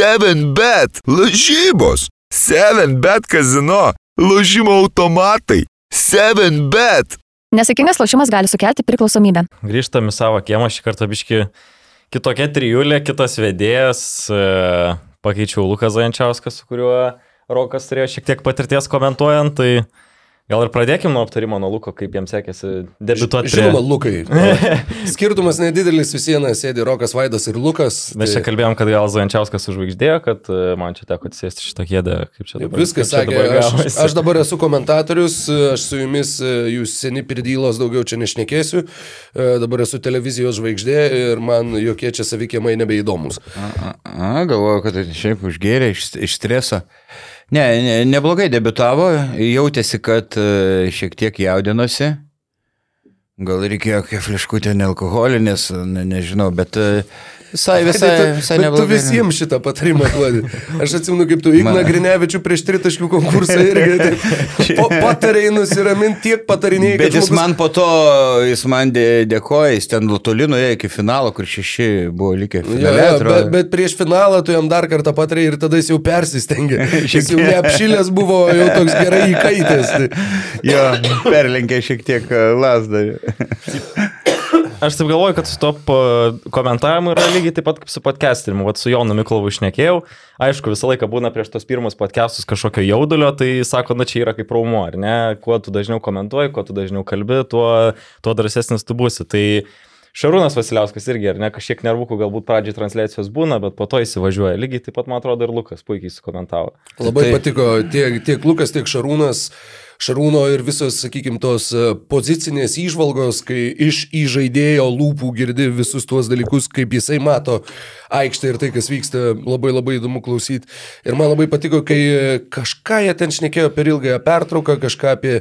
7bet, lažybos, 7bet kazino, lažymo automatai, 7bet. Nesėkmingas lošimas gali sukelti priklausomybę. Grįžtam į savo kiemą, šį kartą biški kitokia trijulė, kitas vedėjas. E, pakeičiau Lukas Zajančiauskas, su kuriuo Rokas turėjo šiek tiek patirties komentuojant. Tai Gal ir pradėkime nuo aptarimo nuo Luko, kaip jiems sekėsi debituoti. Žinoma, Lukai. Skirtumas nedidelis vis viena sėdi Rokas Vaidas ir Lukas. Mes tai... čia kalbėjom, kad gal Zančiauskas užvaigždėjo, kad e, man čia teko atsėsti šitą kėdę, kaip čia dabar. Viskas sakė, dabar aš, aš dabar esu komentatorius, aš su jumis, e, jūs seni pirdylos, daugiau čia nešnekėsiu, e, dabar esu televizijos žvaigždė ir man jokie čia savikėmai nebeįdomus. A, a, a galvoju, kad šiaip užgėrė iš, iš streso. Ne, ne, neblogai debitavo, jautėsi, kad e, šiek tiek jaudinosi. Gal reikėjo kiek fliškutė nealkoholinės, ne, nežinau, bet uh, Visai, visai, tu, visai neblogai. Tu visiems šitą patarimą duodi. Aš atsimenu, kaip tu Igna Grinevičių prieš tritaškių konkursą irgi taip, po, patarėjai nusiraminti, tiek patarinėjai. Bet jis žmogus... man po to, jis man dėkoja, jis ten toli nuėjo iki finalo, kur šeši buvo likę. Finale, ja, ja, bet, bet prieš finalą tu jam dar kartą patarėjai ir tada jis jau persistengė. Šis jau neapšilęs buvo, jau toks gerai įkaitęs. jo, perlenkė šiek tiek e, lasdą. Aš taip galvoju, kad su to komentavimu yra lygiai taip pat kaip su podcastinimu. Vat su Jonu Miklovu išnekėjau. Aišku, visą laiką būna prieš tos pirmus podcastus kažkokio jaudulio, tai sako, na čia yra kaip raumo, ar ne? Kuo tu dažniau komentuoji, kuo tu dažniau kalbi, tuo, tuo drąsesnis tu būsi. Tai Šarūnas Vasiliauskas irgi, ar ne, kažkiek nervukų galbūt pradžiai transliacijos būna, bet po to įsivažiuoja. Lygiai taip pat, man atrodo, ir Lukas puikiai sukomentavo. Labai tai... patiko tiek, tiek Lukas, tiek Šarūnas. Šarūno ir visos, sakykime, tos e, pozicinės įžvalgos, kai iš įžaidėjo lūpų girdi visus tuos dalykus, kaip jisai mato aikštę ir tai, kas vyksta, labai labai įdomu klausyti. Ir man labai patiko, kai kažką jie ten šnekėjo per ilgąją pertrauką, kažką apie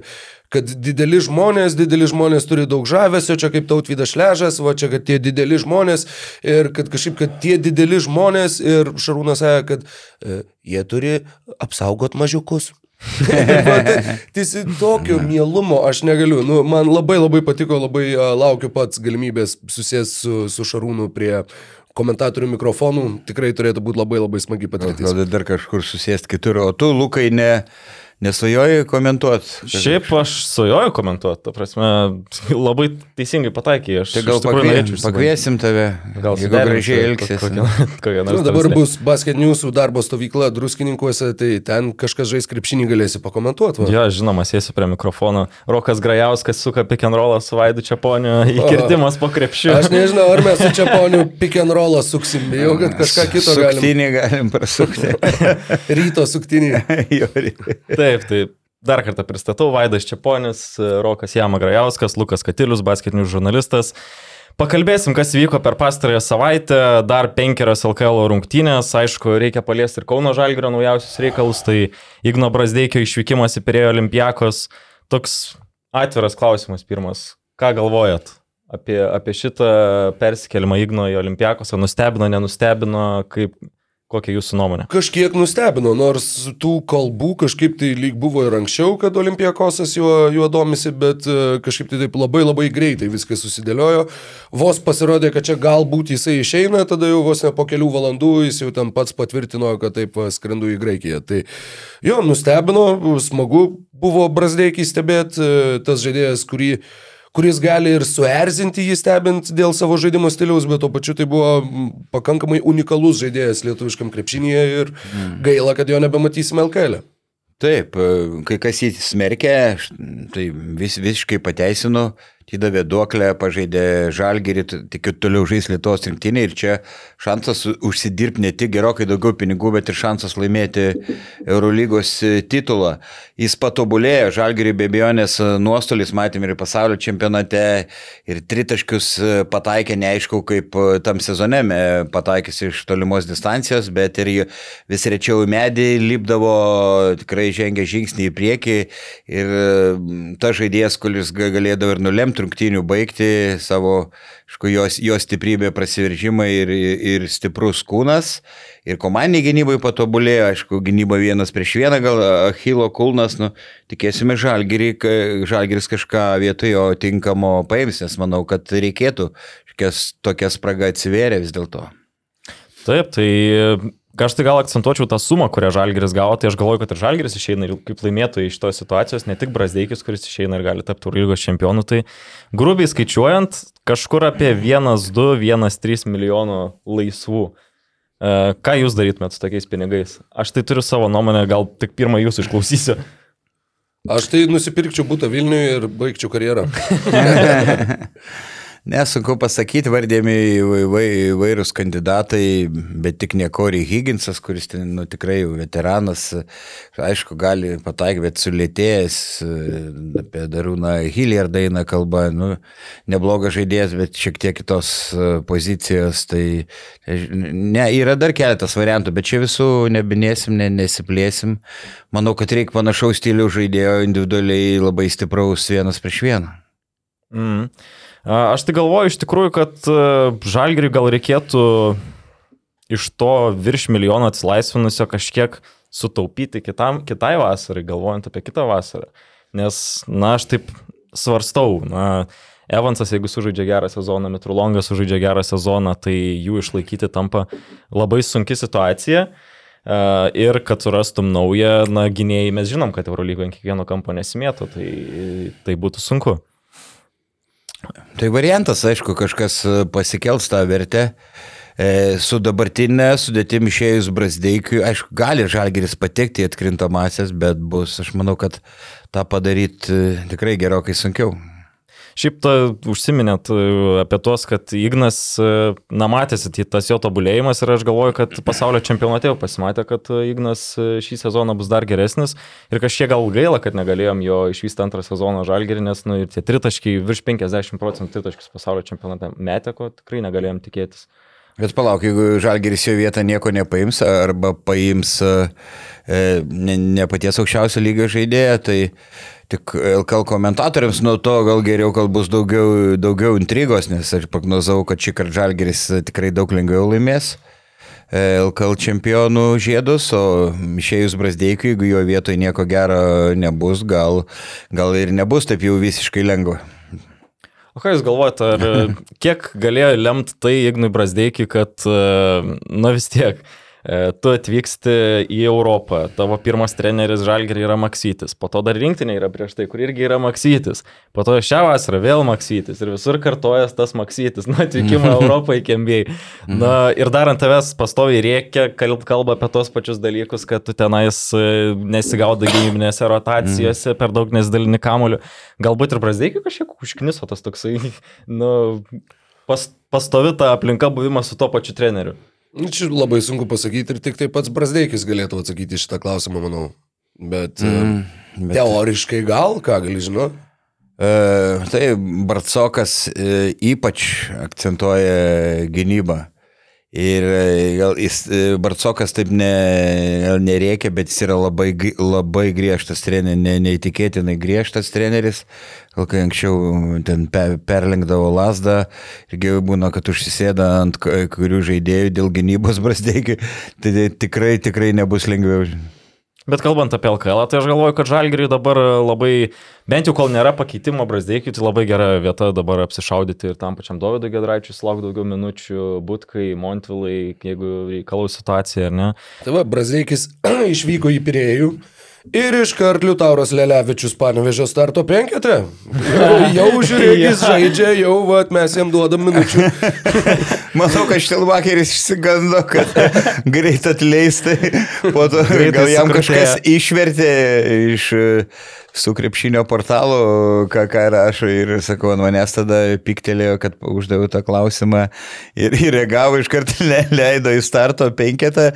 kad dideli žmonės, dideli žmonės turi daug žavesio, čia kaip tautvydas šležas, va čia, kad tie dideli žmonės ir kad kažkaip, kad tie dideli žmonės ir Šarūnas sąja, kad e, jie turi apsaugot mažiukus. Tiesi tokio mielumo aš negaliu. Nu, man labai labai patiko, labai uh, laukiu pats galimybės susės su, su Šarūnu prie komentatorių mikrofonų. Tikrai turėtų būti labai labai smagi patirtis. Gal dar kažkur susėsti kitur, o tu, Lukai, ne Nesvajoji komentuoti? Šiaip aš svajoju komentuoti, ta prasme, labai teisingai pataikai. Aš tai gal pakvie, pakviesim tave, gal jeigu gražiai elgsies. nu, dabar bus basket newsų darbo stovykla druskininkuose, tai ten kažkas žais krepšinį galėsi pakomentuoti. Jo, ja, žinoma, sėsiu prie mikrofono. Rokas Grajauskas suka pick and rollą su Vaidu Čiaponiu, įkirtimas po krepšiu. Aš nežinau, ar mes su Čiaponiu pick and rollą suksim, bijau, kad kažką kito galim. Suktinį galim prasukti. Ryto suktinį. tai Taip, tai dar kartą pristatau Vaidas Čiaponis, Rokas Jama Grajauskas, Lukas Katilius, basketinių žurnalistas. Pakalbėsim, kas vyko per pastarąją savaitę, dar penkerios LKL rungtynės, aišku, reikia paliesti ir Kauno Žalgirio naujausius reikalus, tai Igno Brasdeikio išvykimas į Pirėjo Olimpijakos. Toks atviras klausimas pirmas, ką galvojat apie, apie šitą persikelimą Igno į Olimpijakos, nustebino, nenustebino, kaip, Kokia jūsų nuomonė? Kažkiek nustebino, nors tų kalbų kažkaip tai lyg buvo ir anksčiau, kad Olimpijakosas juo, juo domisi, bet e, kažkaip tai taip labai labai greitai viskas susidėliojo. Vos pasirodė, kad čia galbūt jisai išeina, tada jau vos ne po kelių valandų jis jau tam pats patvirtino, kad taip skrendu į Graikiją. Tai jo, nustebino, smagu buvo Brasdeikiai stebėti, e, tas žaidėjas, kurį kuris gali ir suerzinti jį stebint dėl savo žaidimo stiliaus, bet tuo pačiu tai buvo pakankamai unikalus žaidėjas lietuviškam krepšinėje ir mm. gaila, kad jo nebematysime LKL. E. Taip, kai kas jį smerkė, tai vis, visiškai pateisinu, atidavė duoklę, pažaidė žalgerį, tik toliau žais Lietuvos rinktinė ir čia šansas užsidirbti ne tik gerokai daugiau pinigų, bet ir šansas laimėti Eurolygos titulą. Jis patobulėjo, žalgerį be abejonės nuostolis, matėm ir pasaulio čempionate, ir tritaškius pataikė, neaišku, kaip tam sezone pataikys iš tolimos distancijos, bet ir vis rečiau į medį lipdavo, tikrai žengė žingsnį į priekį ir ta žaidėjas, kuris galėdavo ir nulemti rungtynių baigti savo, aišku, jos, jos stiprybė, prasiveržimai ir, ir stiprus kūnas. Ir komandiniai gynybai patobulėjo, aišku, gynyba vienas prieš vieną, gal Achilo kulnas, nu, tikėsime žalgeris kažką vietojo tinkamo paims, nes manau, kad reikėtų, tokia spraga atsivėrė vis dėlto. Taip, tai aš tai gal akcentuočiau tą sumą, kurią Žalgeris gavo, tai aš galvoju, kad ir Žalgeris išeina ir kaip laimėtojai iš tos situacijos, ne tik Brasdeikis, kuris išeina ir gali tapti Eurolygos čempionu, tai grubiai skaičiuojant, kažkur apie 1-2-1-3 milijonų laisvų. E, Ką jūs darytumėt su tokiais pinigais? Aš tai turiu savo nuomonę, gal tik pirmą jūsų išklausysiu. Aš tai nusipirkčiau būtą Vilniuje ir baigčiau karjerą. Nesunku pasakyti, vardėmi įvairūs kandidatai, bet tik ne Corey Higginsas, kuris ten, nu, tikrai veteranas, aišku, gali pataikyti, bet sulėtėjęs, apie Darūną Hilliard eina kalba, nu, neblogas žaidėjas, bet šiek tiek kitos pozicijos, tai ne, yra dar keletas variantų, bet čia visų nebinėsim, ne, nesiplėsim. Manau, kad reikia panašaus stilių žaidėjo individualiai labai stipraus vienas prieš vieną. Mm. Aš tai galvoju iš tikrųjų, kad žalgiriui gal reikėtų iš to virš milijono atsilaisvinusio kažkiek sutaupyti kitam, kitai vasarai, galvojant apie kitą vasarą. Nes, na, aš taip svarstau, na, Evansas, jeigu sužaidžia gerą sezoną, Mitrulongas sužaidžia gerą sezoną, tai jų išlaikyti tampa labai sunki situacija. Ir kad surastum naują, na, gynėjai, mes žinom, kad Eurolygoje ant kiekvieno kampo nesimėtų, tai, tai būtų sunku. Tai variantas, aišku, kažkas e, pasikels tą vertę. E, su dabartinė sudėtim išėjus Brasdeikiui, aišku, gali Žalgeris patekti į atkrintamasias, bet bus, aš manau, kad tą padaryti e, tikrai gerokai sunkiau. Šiaip to užsiminėt e, apie tuos, kad Ignas, e, na, matėsi tas jo tobulėjimas ir aš galvoju, kad pasaulio čempionate jau pasimatė, kad e, Ignas šį sezoną bus dar geresnis ir kažkiek gal gaila, kad negalėjom jo išvysti antrą sezoną žalgerį, nes, nu, ir tie tritaškiai virš 50 procentų tritaškius pasaulio čempionate metė, ko tikrai negalėjom tikėtis. Bet palauk, jeigu Žalgeris jo vietą nieko nepaims arba paims e, ne, ne paties aukščiausio lygio žaidėją, tai tik LKL komentatoriams nuo to gal geriau, kad bus daugiau, daugiau intrigos, nes aš prognozavau, kad šį kartą Žalgeris tikrai daug lengviau laimės. LKL čempionų žiedus, o išėjus Brasdeikui, jeigu jo vietoje nieko gero nebus, gal, gal ir nebus taip jau visiškai lengva. O ką Jūs galvojate, ar kiek galėjo lemti tai Ignui Brasdeikį, kad, na vis tiek, E, tu atvyksti į Europą, tavo pirmas treneris Žalgerį yra Maksytis, po to dar rinktinė yra prieš tai, kur irgi yra Maksytis, po to šią vasarą vėl Maksytis ir visur kartojas tas Maksytis, nuo atvykimo Europą iki MBA. Na ir dar ant tavęs pastoviai reikia, kalba apie tos pačius dalykus, kad tu tenais e, nesigaudai gynybinėse rotacijose, per daug nesidalini kamuoliu. Galbūt ir Brasdeikiu kažkiek užkniso tas toksai, nu, pas, pastovi ta aplinka buvimas su tuo pačiu treneriu. Nu, čia labai sunku pasakyti ir tik tai pats Brasdeikis galėtų atsakyti šitą klausimą, manau. Bet, mm, bet... teoriškai gal, ką gali žinoti? Uh, tai Bartsokas uh, ypač akcentuoja gynybą. Ir e, gal jis, e, Bartsokas taip ne, nereikia, bet jis yra labai, labai griežtas treneris, ne, neįtikėtinai griežtas treneris. Gal kai anksčiau ten pe, perlenkdavo lasdą, irgi būna, kad užsisėda ant kurių žaidėjų dėl gynybos brasdėkių, tai tikrai, tikrai nebus lengviau. Bet kalbant apie LKL, tai aš galvoju, kad Žalgiriui dabar labai, bent jau kol nėra pakeitimo Brasdeikiui, tai labai gera vieta dabar apsišaudyti ir tam pačiam Dovydui Gedraičiui sulauk daugiau minučių, Butkai, Montvilai, jeigu reikalau situacija, ar ne. Tai va, Brasdeikis išvyko į Pirėjų. Ir iškart Liutauras Lelevičius panevežė starto penketę. Jau, jau žiūrėk, jis žaidžia, jau vat, mes jam duodam minučių. Manau, kad Štilbakeris išsigando, kad greit atleistai. Po to gal jam kažkas išvertė iš su krepšinio portalu, ką, ką rašo ir sakau, ant manęs tada piktelėjo, kad uždaviau tą klausimą ir, ir reagavo iš karto le, leido į starto penketą,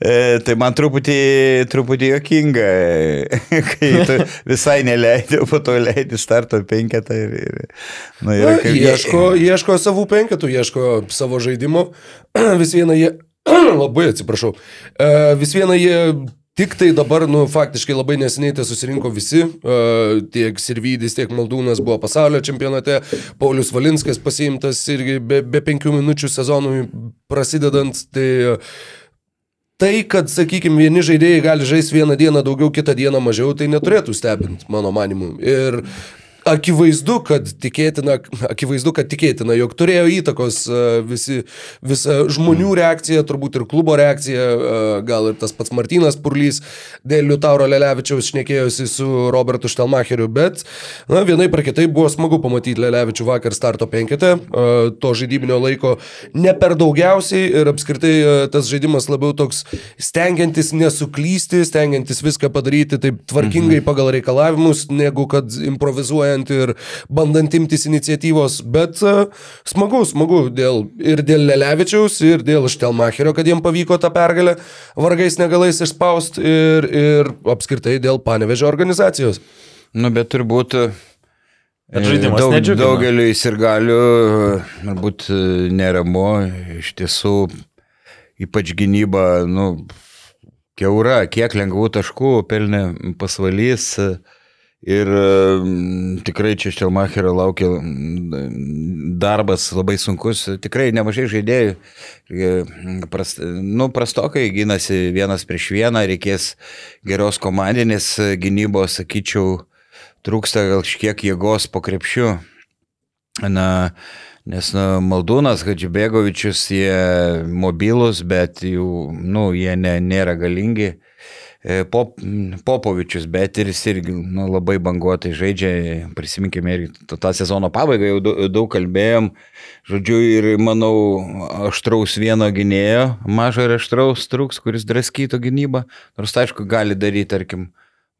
e, tai man truputį, truputį jokinga, kai tu visai neleidai, po to leidai starto penketą ir... ir nu, ir kaip... ieško, ieško savų penketų, ieško savo žaidimo, vis viena jie... Labai atsiprašau. E, vis viena jie Tik tai dabar, nu, faktiškai labai neseniai tai susirinko visi, uh, tiek Sirvydis, tiek Maldūnas buvo pasaulio čempionate, Paulius Valinskas pasiimtas irgi be, be penkių minučių sezonui prasidedant. Tai, Tai, kad, sakykime, vieni žaidėjai gali žaisti vieną dieną daugiau, kitą dieną mažiau, tai neturėtų stebinti, mano manimu. Ir akivaizdu, kad tikėtina, akivaizdu, kad tikėtina, jog turėjo įtakos e, visi, visa žmonių reakcija, turbūt ir klubo reakcija, e, gal ir tas pats Martinas Purlys dėl Liutauro Lelevičiaus šnekėjosi su Robertu Štelmacheriu, bet na, vienai par kitai buvo smagu pamatyti Lelevičių vakar starto penketę, e, to žaidybinio laiko ne per daugiausiai ir apskritai tas žaidimas labiau toks stengiantis nesuklysti, stengiantis viską padaryti taip tvarkingai mhm. pagal reikalavimus, negu kad improvizuojant kovojant ir bandant imtis iniciatyvos, bet uh, smagu, smagu dėl, ir dėl Lelevičiaus, ir dėl Štelmacherio, kad jiem pavyko tą pergalę vargais negalais išspausti ir, ir apskritai dėl panevežio organizacijos. Nu, bet turbūt Bet žaidimas daug, nedžiugina. daugeliu įsirgalių, galbūt neramu, iš tiesų, ypač gynyba, nu, keura, kiek lengvų taškų pelnė pasvalys. Uh, Ir tikrai čia Štelmacherio laukia darbas labai sunkus, tikrai nemažai žaidėjų. Prast, nu, prastokai gynasi vienas prieš vieną, reikės geros komandinės gynybos, sakyčiau, trūksta gal šiek jėgos po krepšiu. Na, nes na, Maldūnas, Hadžibėgovičius, jie mobilus, bet jų, nu, jie ne, nėra galingi. E, Pop, Popovičius, bet ir jis irgi nu, labai banguotai žaidžia, prisiminkime ir tą sezono pabaigą jau daug kalbėjom, žodžiu, ir manau, aštraus vieno gynėjo, mažo ir aštraus trūks, kuris draskytų gynybą, nors aišku, gali daryti, tarkim,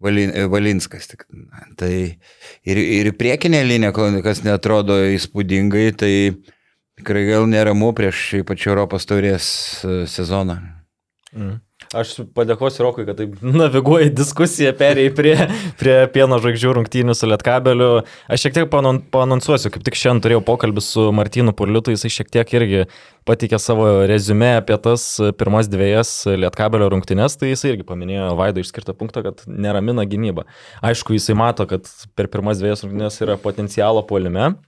Valin, Valinskas. Tik, tai ir, ir priekinė linija, kas netrodo įspūdingai, tai tikrai gal neramu prieš ypač Europos taurės e, sezoną. Mm. Aš padėkosiu Rokui, kad taip naviguoji diskusiją, perėjai prie, prie pieno žvaigždžių rungtynių su Lietkabeliu. Aš šiek tiek panonsuosiu, kaip tik šiandien turėjau pokalbį su Martinu Purliutu, jisai šiek tiek irgi patikė savo rezumę apie tas pirmas dviejas Lietkabelio rungtynės, tai jisai irgi paminėjo Vaido išskirtą punktą, kad neramina gynyba. Aišku, jisai mato, kad per pirmas dviejas rungtynės yra potencialo polime.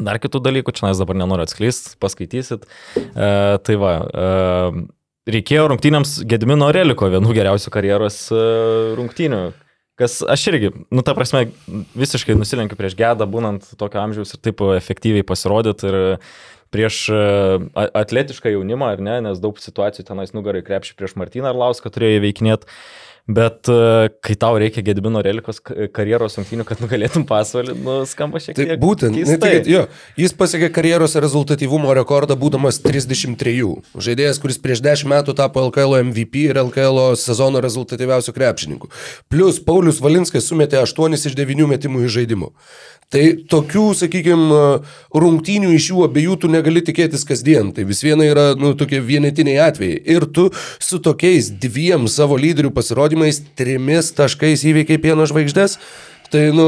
Dar kitų dalykų, čia nes dabar nenoriu atskleisti, paskaitysit. E, tai va. E, reikėjo rungtynėms Gedimino Reliko vienų geriausių karjeros e, rungtynių. Kas aš irgi, nu ta prasme, visiškai nusilenkiu prieš gedą, būnant tokio amžiaus ir taip efektyviai pasirodyti ir prieš e, atletišką jaunimą, ar ne, nes daug situacijų tenais nugarai krepšį prieš Martyną Arlauską turėjo įveikinėti. Bet e, kai tau reikia Gedimino relikos karjeros rungtynių, kad nugalėtum pasvalį, nu, skamba šiek tiek. Tai būtent, ne, tai, jo, jis pasiekė karjeros rezultatyvumo rekordą būdamas 33. Žaidėjas, kuris prieš 10 metų tapo LKL MVP ir LKL sezono rezultatyviausių krepšininkų. Plus Paulius Valinskas sumetė 8 iš 9 metimų iš žaidimų. Tai tokių, sakykime, rungtynių iš jų abiejų tu negali tikėtis kasdien. Tai vis viena yra, nu, tokie vienetiniai atvejai. Ir tu su tokiais dviem savo lyderių pasirodymais, trimis taškais įveikiai pieno žvaigždės. Tai, nu,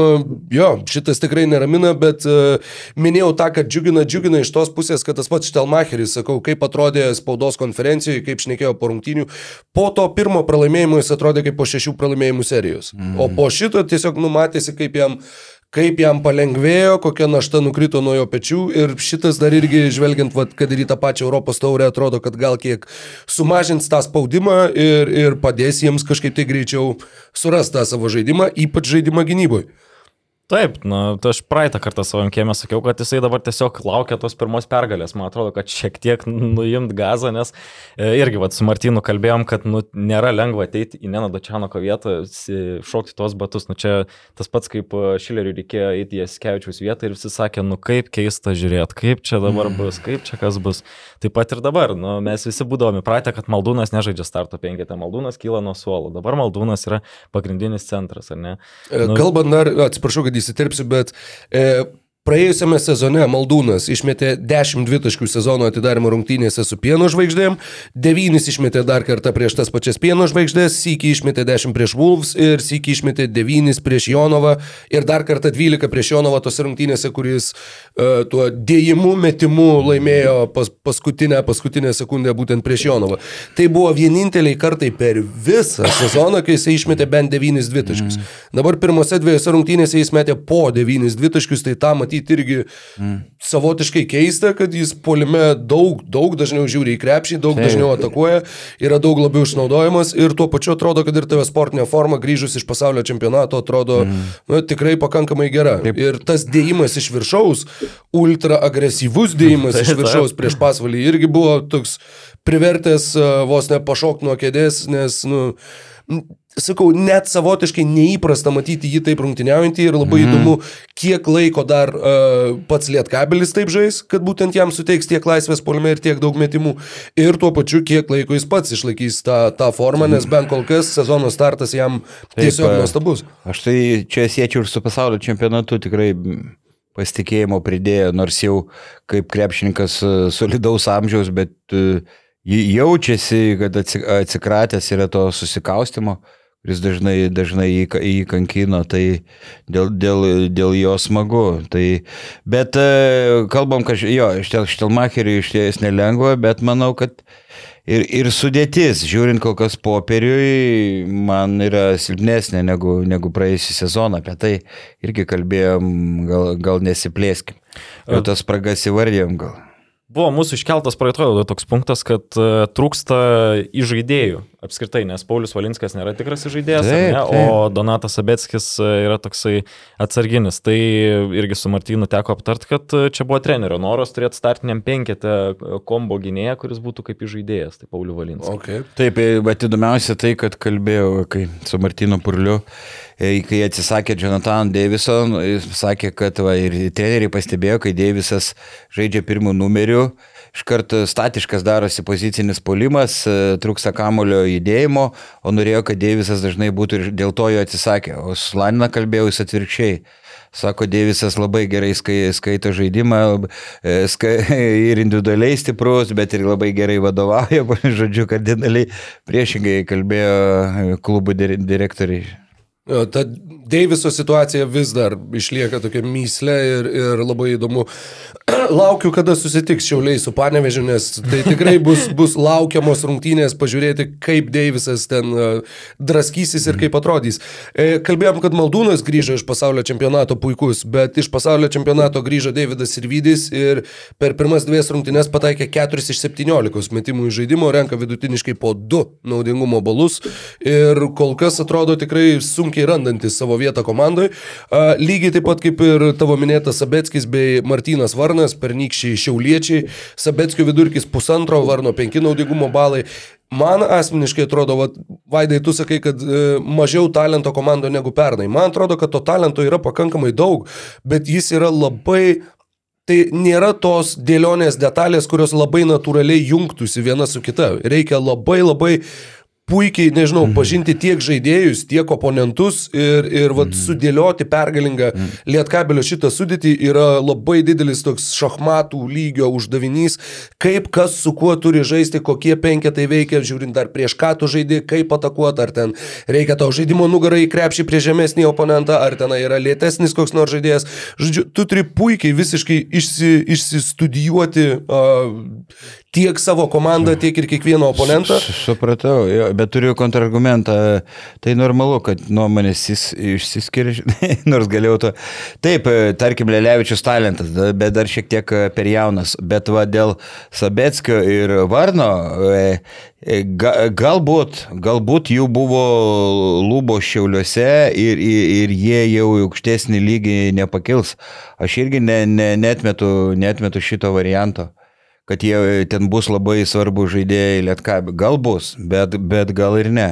jo, šitas tikrai neramina, bet uh, minėjau tą, kad džiugina, džiugina iš tos pusės, kad tas pats Štelmacheris, sakau, kaip atrodė spaudos konferencijoje, kaip šnekėjo po rungtynių. Po to pirmo pralaimėjimo jis atrodė kaip po šešių pralaimėjimų serijos. Mm. O po šito tiesiog numatėsi, kaip jam uh, kaip jam palengvėjo, kokia našta nukrito nuo jo pečių ir šitas dar irgi žvelgiant, vat, kad ir į tą pačią Europos taurę atrodo, kad gal kiek sumažins tą spaudimą ir, ir padės jiems kažkaip tai greičiau surasti tą savo žaidimą, ypač žaidimą gynyboje. Taip, na, tai aš praeitą kartą savo kiemę sakiau, kad jisai dabar tiesiog laukia tos pirmos pergalės. Man atrodo, kad šiek tiek nuimt gazą, nes e, irgi vat, su Martinu kalbėjom, kad nu, nėra lengva ateiti į Nenado Čianoko vietą, šokti tuos batus. Nu, čia tas pats kaip e, Šileriui reikėjo eiti į Skevičiaus vietą ir visi sakė, nu kaip keista žiūrėti, kaip čia dabar mm. bus, kaip čia kas bus. Taip pat ir dabar. Nu, mes visi būdavome pratę, kad Maldūnas nežaidžia starto penketę, Maldūnas kyla nuo suolo. Dabar Maldūnas yra pagrindinis centras, ar ne? E, nu, Kalbant dar, atsiprašau, kad kad įsiterpsiu, bet e, Praėjusiame sezone Maldūnas išmetė 10 dvitaškių sezono atidarimo rungtynėse su pieno žvaigždėm, 9 išmetė dar kartą prieš tas pačias pieno žvaigždės, sykį išmetė 10 prieš Wolves ir sykį išmetė 9 prieš Jonovą ir dar kartą 12 prieš Jonovą tose rungtynėse, kuris uh, tuo dėjimu metimu laimėjo pas, paskutinę, paskutinę sekundę būtent prieš Jonovą. Tai buvo vieninteliai kartai per visą sezoną, kai jis išmetė bent 9 dvitaškius. Mm. Dabar pirmose dviejose rungtynėse jis metė po 9 dvitaškius, tai tą matyti matyti irgi mm. savotiškai keista, kad jis polime daug, daug dažniau žiūri į krepšį, daug Taip. dažniau atakuoja, yra daug labiau išnaudojamas ir tuo pačiu atrodo, kad ir tavo sportinė forma grįžus iš pasaulio čempionato atrodo mm. nu, tikrai pakankamai gera. Taip. Ir tas dėjimas iš viršaus, ultra agresyvus dėjimas iš viršaus prieš pasvalį irgi buvo toks privertęs vos ne pašokti nuo kėdės, nes, nu, sakau, net savotiškai neįprasta matyti jį taip rungtyniaujantį ir labai mm. įdomu, kiek laiko dar uh, pats Lietkabelis taip žais, kad būtent jam suteiks tiek laisvės polime ir tiek daug metimų ir tuo pačiu, kiek laiko jis pats išlaikys tą, tą formą, nes bent kol kas sezono startas jam tiesiog taip, nuostabus. Aš tai čia siečiau ir su pasaulio čempionatu tikrai pasitikėjimo pridėjo, nors jau kaip krepšininkas solidaus amžiaus, bet uh, jaučiasi, kad atsikratęs yra to susikaustimo, kuris dažnai, dažnai jį, jį kankino, tai dėl, dėl, dėl jo smagu. Tai, bet e, kalbam, kad jo, Štelmacheriui iš ties nelengva, bet manau, kad ir, ir sudėtis, žiūrint kol kas popieriui, man yra silpnesnė negu, negu praėjusią sezoną. Apie tai irgi kalbėjom, gal, gal nesiplėskim. Jau tas spragas įvardėjom gal. Buvo mūsų iškeltas praeitojo toks punktas, kad uh, trūksta įžaidėjų apskritai, nes Paulius Valinskas nėra tikras žaidėjas, taip, ne, taip. o Donatas Abetskis e, yra toksai atsarginis. Tai irgi su Martinu teko aptart, kad e, čia buvo trenerio noras turėti startiniam penketę kombo gynėją, kuris būtų kaip žaidėjas, tai Paulius Valinskas. Okay. Taip, bet įdomiausia tai, kad kalbėjau kai, su Martinu Purliu kai atsisakė Jonathan Davison, jis sakė, kad va, ir treneriai pastebėjo, kai Davisas žaidžia pirmų numerių, iškart statiškas darosi pozicinis polimas, trūksta kamulio judėjimo, o norėjo, kad Deivisas dažnai būtų ir dėl to jo atsisakė. O su Lanina kalbėjau jis atvirkščiai. Sako, Deivisas labai gerai skai, skaito žaidimą e, ska, ir individualiai stiprus, bet ir labai gerai vadovauja, žodžiu, kardinaliai priešingai kalbėjo klubų direktoriai. Ta Deiviso situacija vis dar išlieka tokia myslė ir, ir labai įdomu. Laukiu, kada susitiks šiauliai su Panevežiu, nes tai tikrai bus, bus laukiamos rungtynės pažiūrėti, kaip Deivisas ten e, draskysis ir kaip atrodys. E, kalbėjom, kad Maldūnas grįžo iš pasaulio čempionato puikus, bet iš pasaulio čempionato grįžo Davidas Irvidis ir per pirmas dvies rungtynės pataikė 4 iš 17 metimų į žaidimo, renka vidutiniškai po 2 naudingumo balus ir kol kas atrodo tikrai sunkiai randantis savo vietą komandai. Lygiai taip pat kaip ir tavo minėtas Sabetskis bei Martinas Varnas, pernykščiai šiauliečiai, Sabetskio vidurkis pusantro, Varno penki naudingumo balai. Man asmeniškai atrodo, va, Vaidai, tu sakai, kad e, mažiau talento komando negu pernai. Man atrodo, kad to talento yra pakankamai daug, bet jis yra labai Tai nėra tos dėlionės detalės, kurios labai natūraliai jungtųsi viena su kita. Reikia labai labai puikiai, nežinau, mhm. pažinti tiek žaidėjus, tiek oponentus ir, ir vat, mhm. sudėlioti pergalingą mhm. lietkabelio šitą sudėtį yra labai didelis toks šachmatų lygio uždavinys, kaip kas su kuo turi žaisti, kokie penketai veikia, žiūrint dar prieš ką tu žaidži, kaip atakuoti, ar ten reikia tau žaidimo nugarai į krepšį prie žemesnį oponentą, ar ten yra lėtesnis koks nors žaidėjas. Žodžiu, tu turi puikiai visiškai išsi, išsistudijuoti uh, tiek savo komandą, tiek ir kiekvieną oponentą. Supratau, jo, bet turiu kontrargumentą. Tai normalu, kad nuomonės išsiskiria, nors galėjau to. Taip, tarkim, Lelevičius talentas, bet dar šiek tiek per jaunas. Bet va dėl Sabetskio ir Varno, e, e, galbūt, galbūt jų buvo lūbo šiauliuose ir, ir, ir jie jau aukštesnį lygį nepakils. Aš irgi ne, ne, netmetu, netmetu šito varianto kad jie ten bus labai svarbu žaidėjai Lietkabė. Gal bus, bet, bet gal ir ne.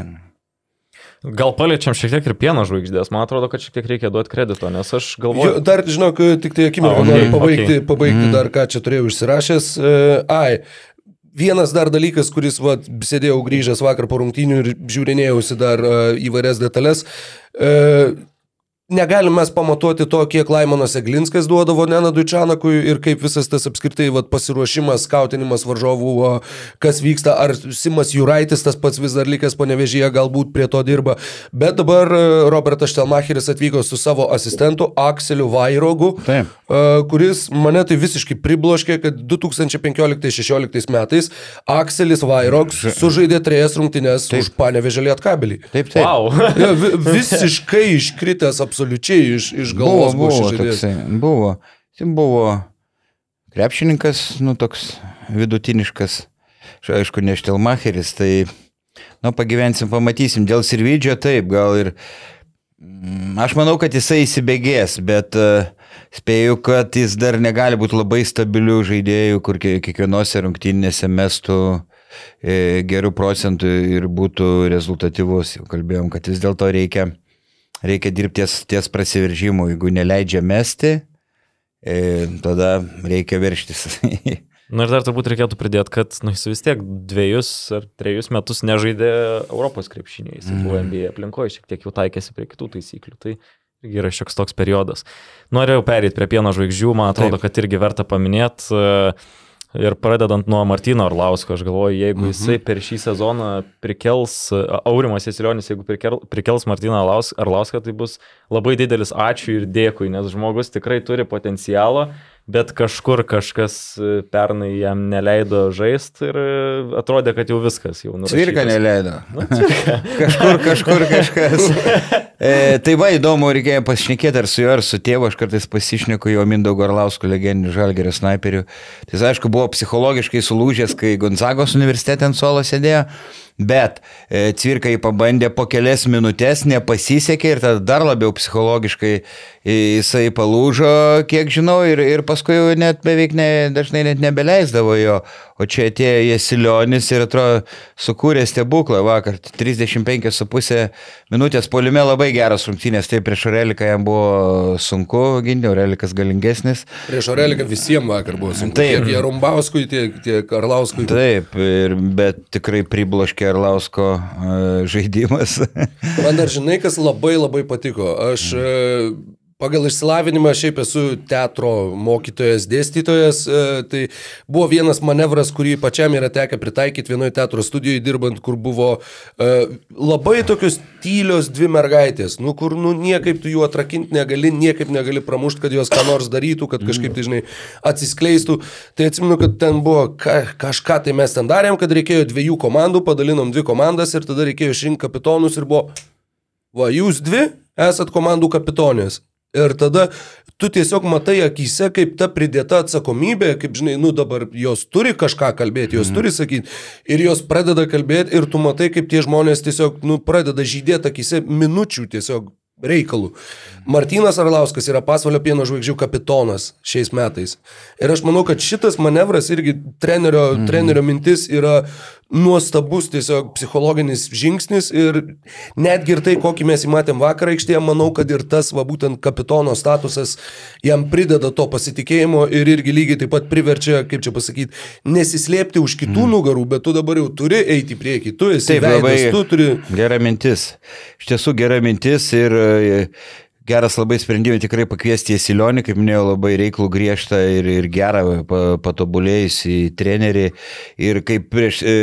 Gal paliečiam šiek tiek ir pieno žvaigždės, man atrodo, kad šiek tiek reikia duoti kredito, nes aš galvoju. Jo, dar, žinok, tik tai akimirką okay, noriu pabaigti, okay. pabaigti mm. dar, ką čia turėjau užsirašęs. Uh, ai, Vienas dar dalykas, kuris, va, sėdėjau grįžęs vakar po rungtynių ir žiūrinėjausi dar uh, įvairias detalės. Uh, Negalim mes pamatuoti to, kiek Laimonas Eglinskas duodavo Nenadui Čanakui ir kaip visas tas apskritai vat, pasiruošimas, skautinimas varžovų, kas vyksta, ar Simas Juraitis tas pats vis dar likęs panevežyje, galbūt prie to dirba. Bet dabar e, Robertas Štelmacheris atvyko su savo asistentu Akseliu Vairogu, Taip. E, kuris mane tai visiškai pribloškė, kad 2015-2016 metais Akselis Vairogs sužaidė trejas rungtynes Taip. už panevežę lietkabelį. Taip, taip. Wow. visiškai iškritęs absoliučiai iš, iš galvos buvo. Buvo, toksai, buvo. Jis buvo krepšininkas, nu toks vidutiniškas, aišku, ne Štelmacheris, tai, nu, pagyvensim, pamatysim. Dėl Sirvidžio taip, gal ir, mm, aš manau, kad jisai įsibėgės, bet uh, spėju, kad jis dar negali būti labai stabilių žaidėjų, kur kiekvienose rungtynėse mestų e, gerų procentų ir būtų rezultatyvus. Jau kalbėjom, kad vis dėlto reikia, reikia dirbti ties, ties prasiveržimu. Jeigu neleidžia mesti, e, tada reikia verštis. Na ir dar turbūt reikėtų pridėti, kad nu, jis vis tiek dviejus ar trejus metus nežaidė Europos krepšiniai. Jis buvo Mhm. NBA aplinkoje, šiek tiek jau taikėsi prie kitų taisyklių. Tai irgi yra šioks toks periodas. Norėjau perėti prie pieno žvaigždžių, man atrodo, Taip. kad irgi verta paminėti. Ir pradedant nuo Martino Arlausko, aš galvoju, jeigu jisai per šį sezoną prikels, Aurimas Jesilionis, jeigu prikel, prikels Arlaus- Arlauską, tai bus labai didelis ačiū ir dėkui, nes žmogus tikrai turi potencialą, bet kažkur kažkas e, pernai jam neleido žaisti ir e, atrodė, kad jau viskas jau nurašytas. Cvirka neleido. Nu, cvirka. kažkur, kažkur kažkas. E, tai va, įdomu, reikėjo pasišnekėti ar su juo, ar su tėvu, aš kartais pasišneku jo Mindaugo Arlausko legendinių žalgerio snaiperių. Tai jis, aišku, buvo psichologiškai sulūžęs, kai Gonzagos universitete ant suolo sėdėjo, bet e, Cvirka jį pabandė po kelias minutės, nepasisekė ir tada dar labiau psichologiškai jisai palūžo, kiek žinau, ir, ir paskui jau net beveik ne, dažnai net nebeleisdavo jo. O čia atėjo Jesilionis ir atrodo sukūrė stebuklą vakar. 35,5 minutės polime labai geras rungtynės. Tai prieš Oreliką jam buvo sunku ginti, Orelikas galingesnis. Prieš Oreliką visiems vakar buvo sunku. Taip. Tiek Jarumbauskui, tiek, tiek Arlauskui. Taip, ir, bet tikrai pribloškė Arlausko e, žaidimas. Man dar žinai, kas labai labai patiko. Aš e, pagal išsilavinimą šiaip esu teatro mokytojas, dėstytojas. e, Tai buvo vienas manevras, kurį pačiam yra tekę pritaikyti vienoje teatro studijoje dirbant, kur buvo e, labai tokios tylios dvi mergaitės, nu kur nu niekaip tu jų atrakinti negali, niekaip negali pramušti, kad jos ką nors darytų, kad kažkaip tai žinai atsiskleistų. Tai atsimenu, kad ten buvo ka, kažką tai mes ten darėm, kad reikėjo dviejų komandų, padalinom dvi komandas ir tada reikėjo išrinkti kapitonus ir buvo Va, jūs dvi esat komandų kapitonės. Ir tada tu tiesiog matai akise, kaip ta pridėta atsakomybė, kaip žinai, nu dabar jos turi kažką kalbėti, jos turi sakyti. Ir jos pradeda kalbėti ir tu matai, kaip tie žmonės tiesiog, nu, pradeda žydėti akise minučių tiesiog reikalų. Martinas Arlauskas yra pasvalio pieno žvaigždžių kapitonas šiais metais. Ir aš manau, kad šitas manevras irgi trenerio, mm. trenerio mintis yra nuostabus tiesiog psichologinis žingsnis ir netgi ir tai, kokį mes įmatėm vakar aikštėje, manau, kad ir tas, va būtent kapitono statusas jam prideda to pasitikėjimo ir irgi lygiai taip pat priverčia, kaip čia pasakyti, nesislėpti už kitų mm. nugarų, bet tu dabar jau turi eiti į priekį, tu esi Taip, veidas, labai tu turi... gera mintis. Iš tiesų gera mintis ir geras labai sprendimai tikrai pakviesti į Silionį, kaip minėjau, labai reiklų griežtą ir, ir gerą pa, patobulėjusį trenerį. Ir kaip prieš... E,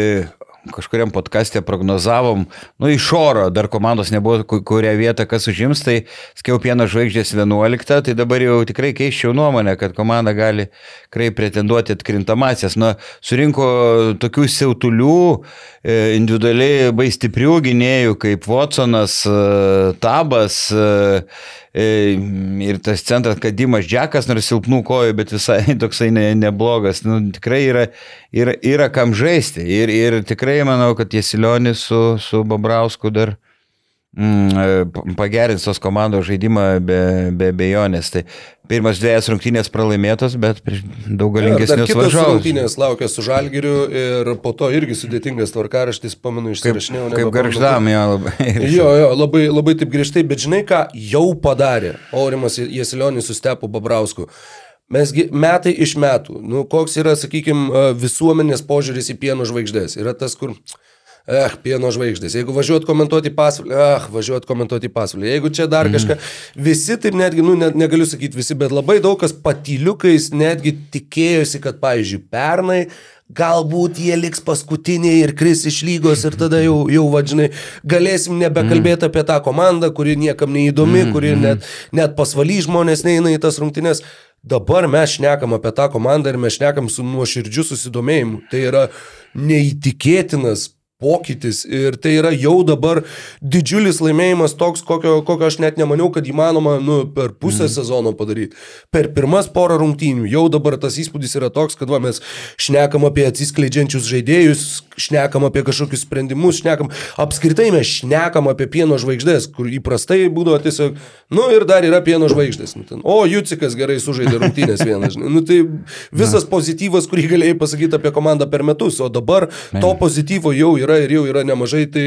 kažkuriam podcast'e prognozavom, nu iš oro, dar komandos nebuvo, ku- kurią vietą kas užims, tai skiau pieno žvaigždės 11, tai dabar jau tikrai keiščiau nuomonę, kad komanda gali tikrai pretenduoti atkrintamasias. Nu, surinko tokių siautulių, e, individualiai labai stiprių gynėjų, kaip Watsonas, e, Tabas e, ir tas centras Kadimas Džekas, nors silpnų kojų, bet visai toksai ne, neblogas. Nu, tikrai yra, yra, yra kam žaisti. Ir, ir tikrai manau, kad Jesilionis su, su Babrausku dar e, pagerins tos komandos žaidimą be, be bejonės. Tai pirmas dviejas rungtynės pralaimėtos, bet daug kitos varžovus. rungtynės laukia su Žalgiriu ir po to irgi sudėtingas tvarkaraštis, pamenu, Kaip, išsirašinėjau. kaip nebepamenu, garždam, jo labai. Jo, jo, labai, labai taip griežtai, bet žinai ką jau padarė Aurimas Jesilionis su Stepu Babrausku. Mesgi metai iš metų, nu, koks yra, sakykime, visuomenės požiūris į pieno žvaigždės. Yra tas, kur, eh, pieno žvaigždės. Jeigu važiuot komentuoti pasvalį, ah, važiuot komentuoti pasvalį. Jeigu čia dar kažką, visi taip netgi, nu, net, negaliu sakyti visi, bet labai daug kas patyliukais netgi tikėjosi, kad, pavyzdžiui, pernai galbūt jie liks paskutiniai ir kris iš lygos ir tada jau, jau vadžinai, galėsim nebekalbėti apie tą komandą, kuri niekam neįdomi, kuri net, net pasvaly žmonės neina į tas rungtynes. Dabar mes šnekam apie tą komandą ir mes šnekam su nuoširdžiu susidomėjimu. Tai yra neįtikėtinas pokytis ir tai yra jau dabar didžiulis laimėjimas toks, kokio, kokio aš net nemaniau, kad įmanoma nu, per pusę mm. sezono padaryti. Per pirmas porą rungtynių jau dabar tas įspūdis yra toks, kad va, mes šnekam apie atsiskleidžiančius žaidėjus, šnekam apie kažkokius sprendimus, šnekam, apskritai mes šnekam apie pieno žvaigždės, kur įprastai būdavo tiesiog, nu ir dar yra pieno žvaigždės. Nu, ten, o, Jucikas gerai sužaidė rungtynės vienas. Nu, tai visas pozityvas, kurį galėjai pasakyti apie komandą per metus, o dabar to pozityvo jau yra yra ir jau yra nemažai, tai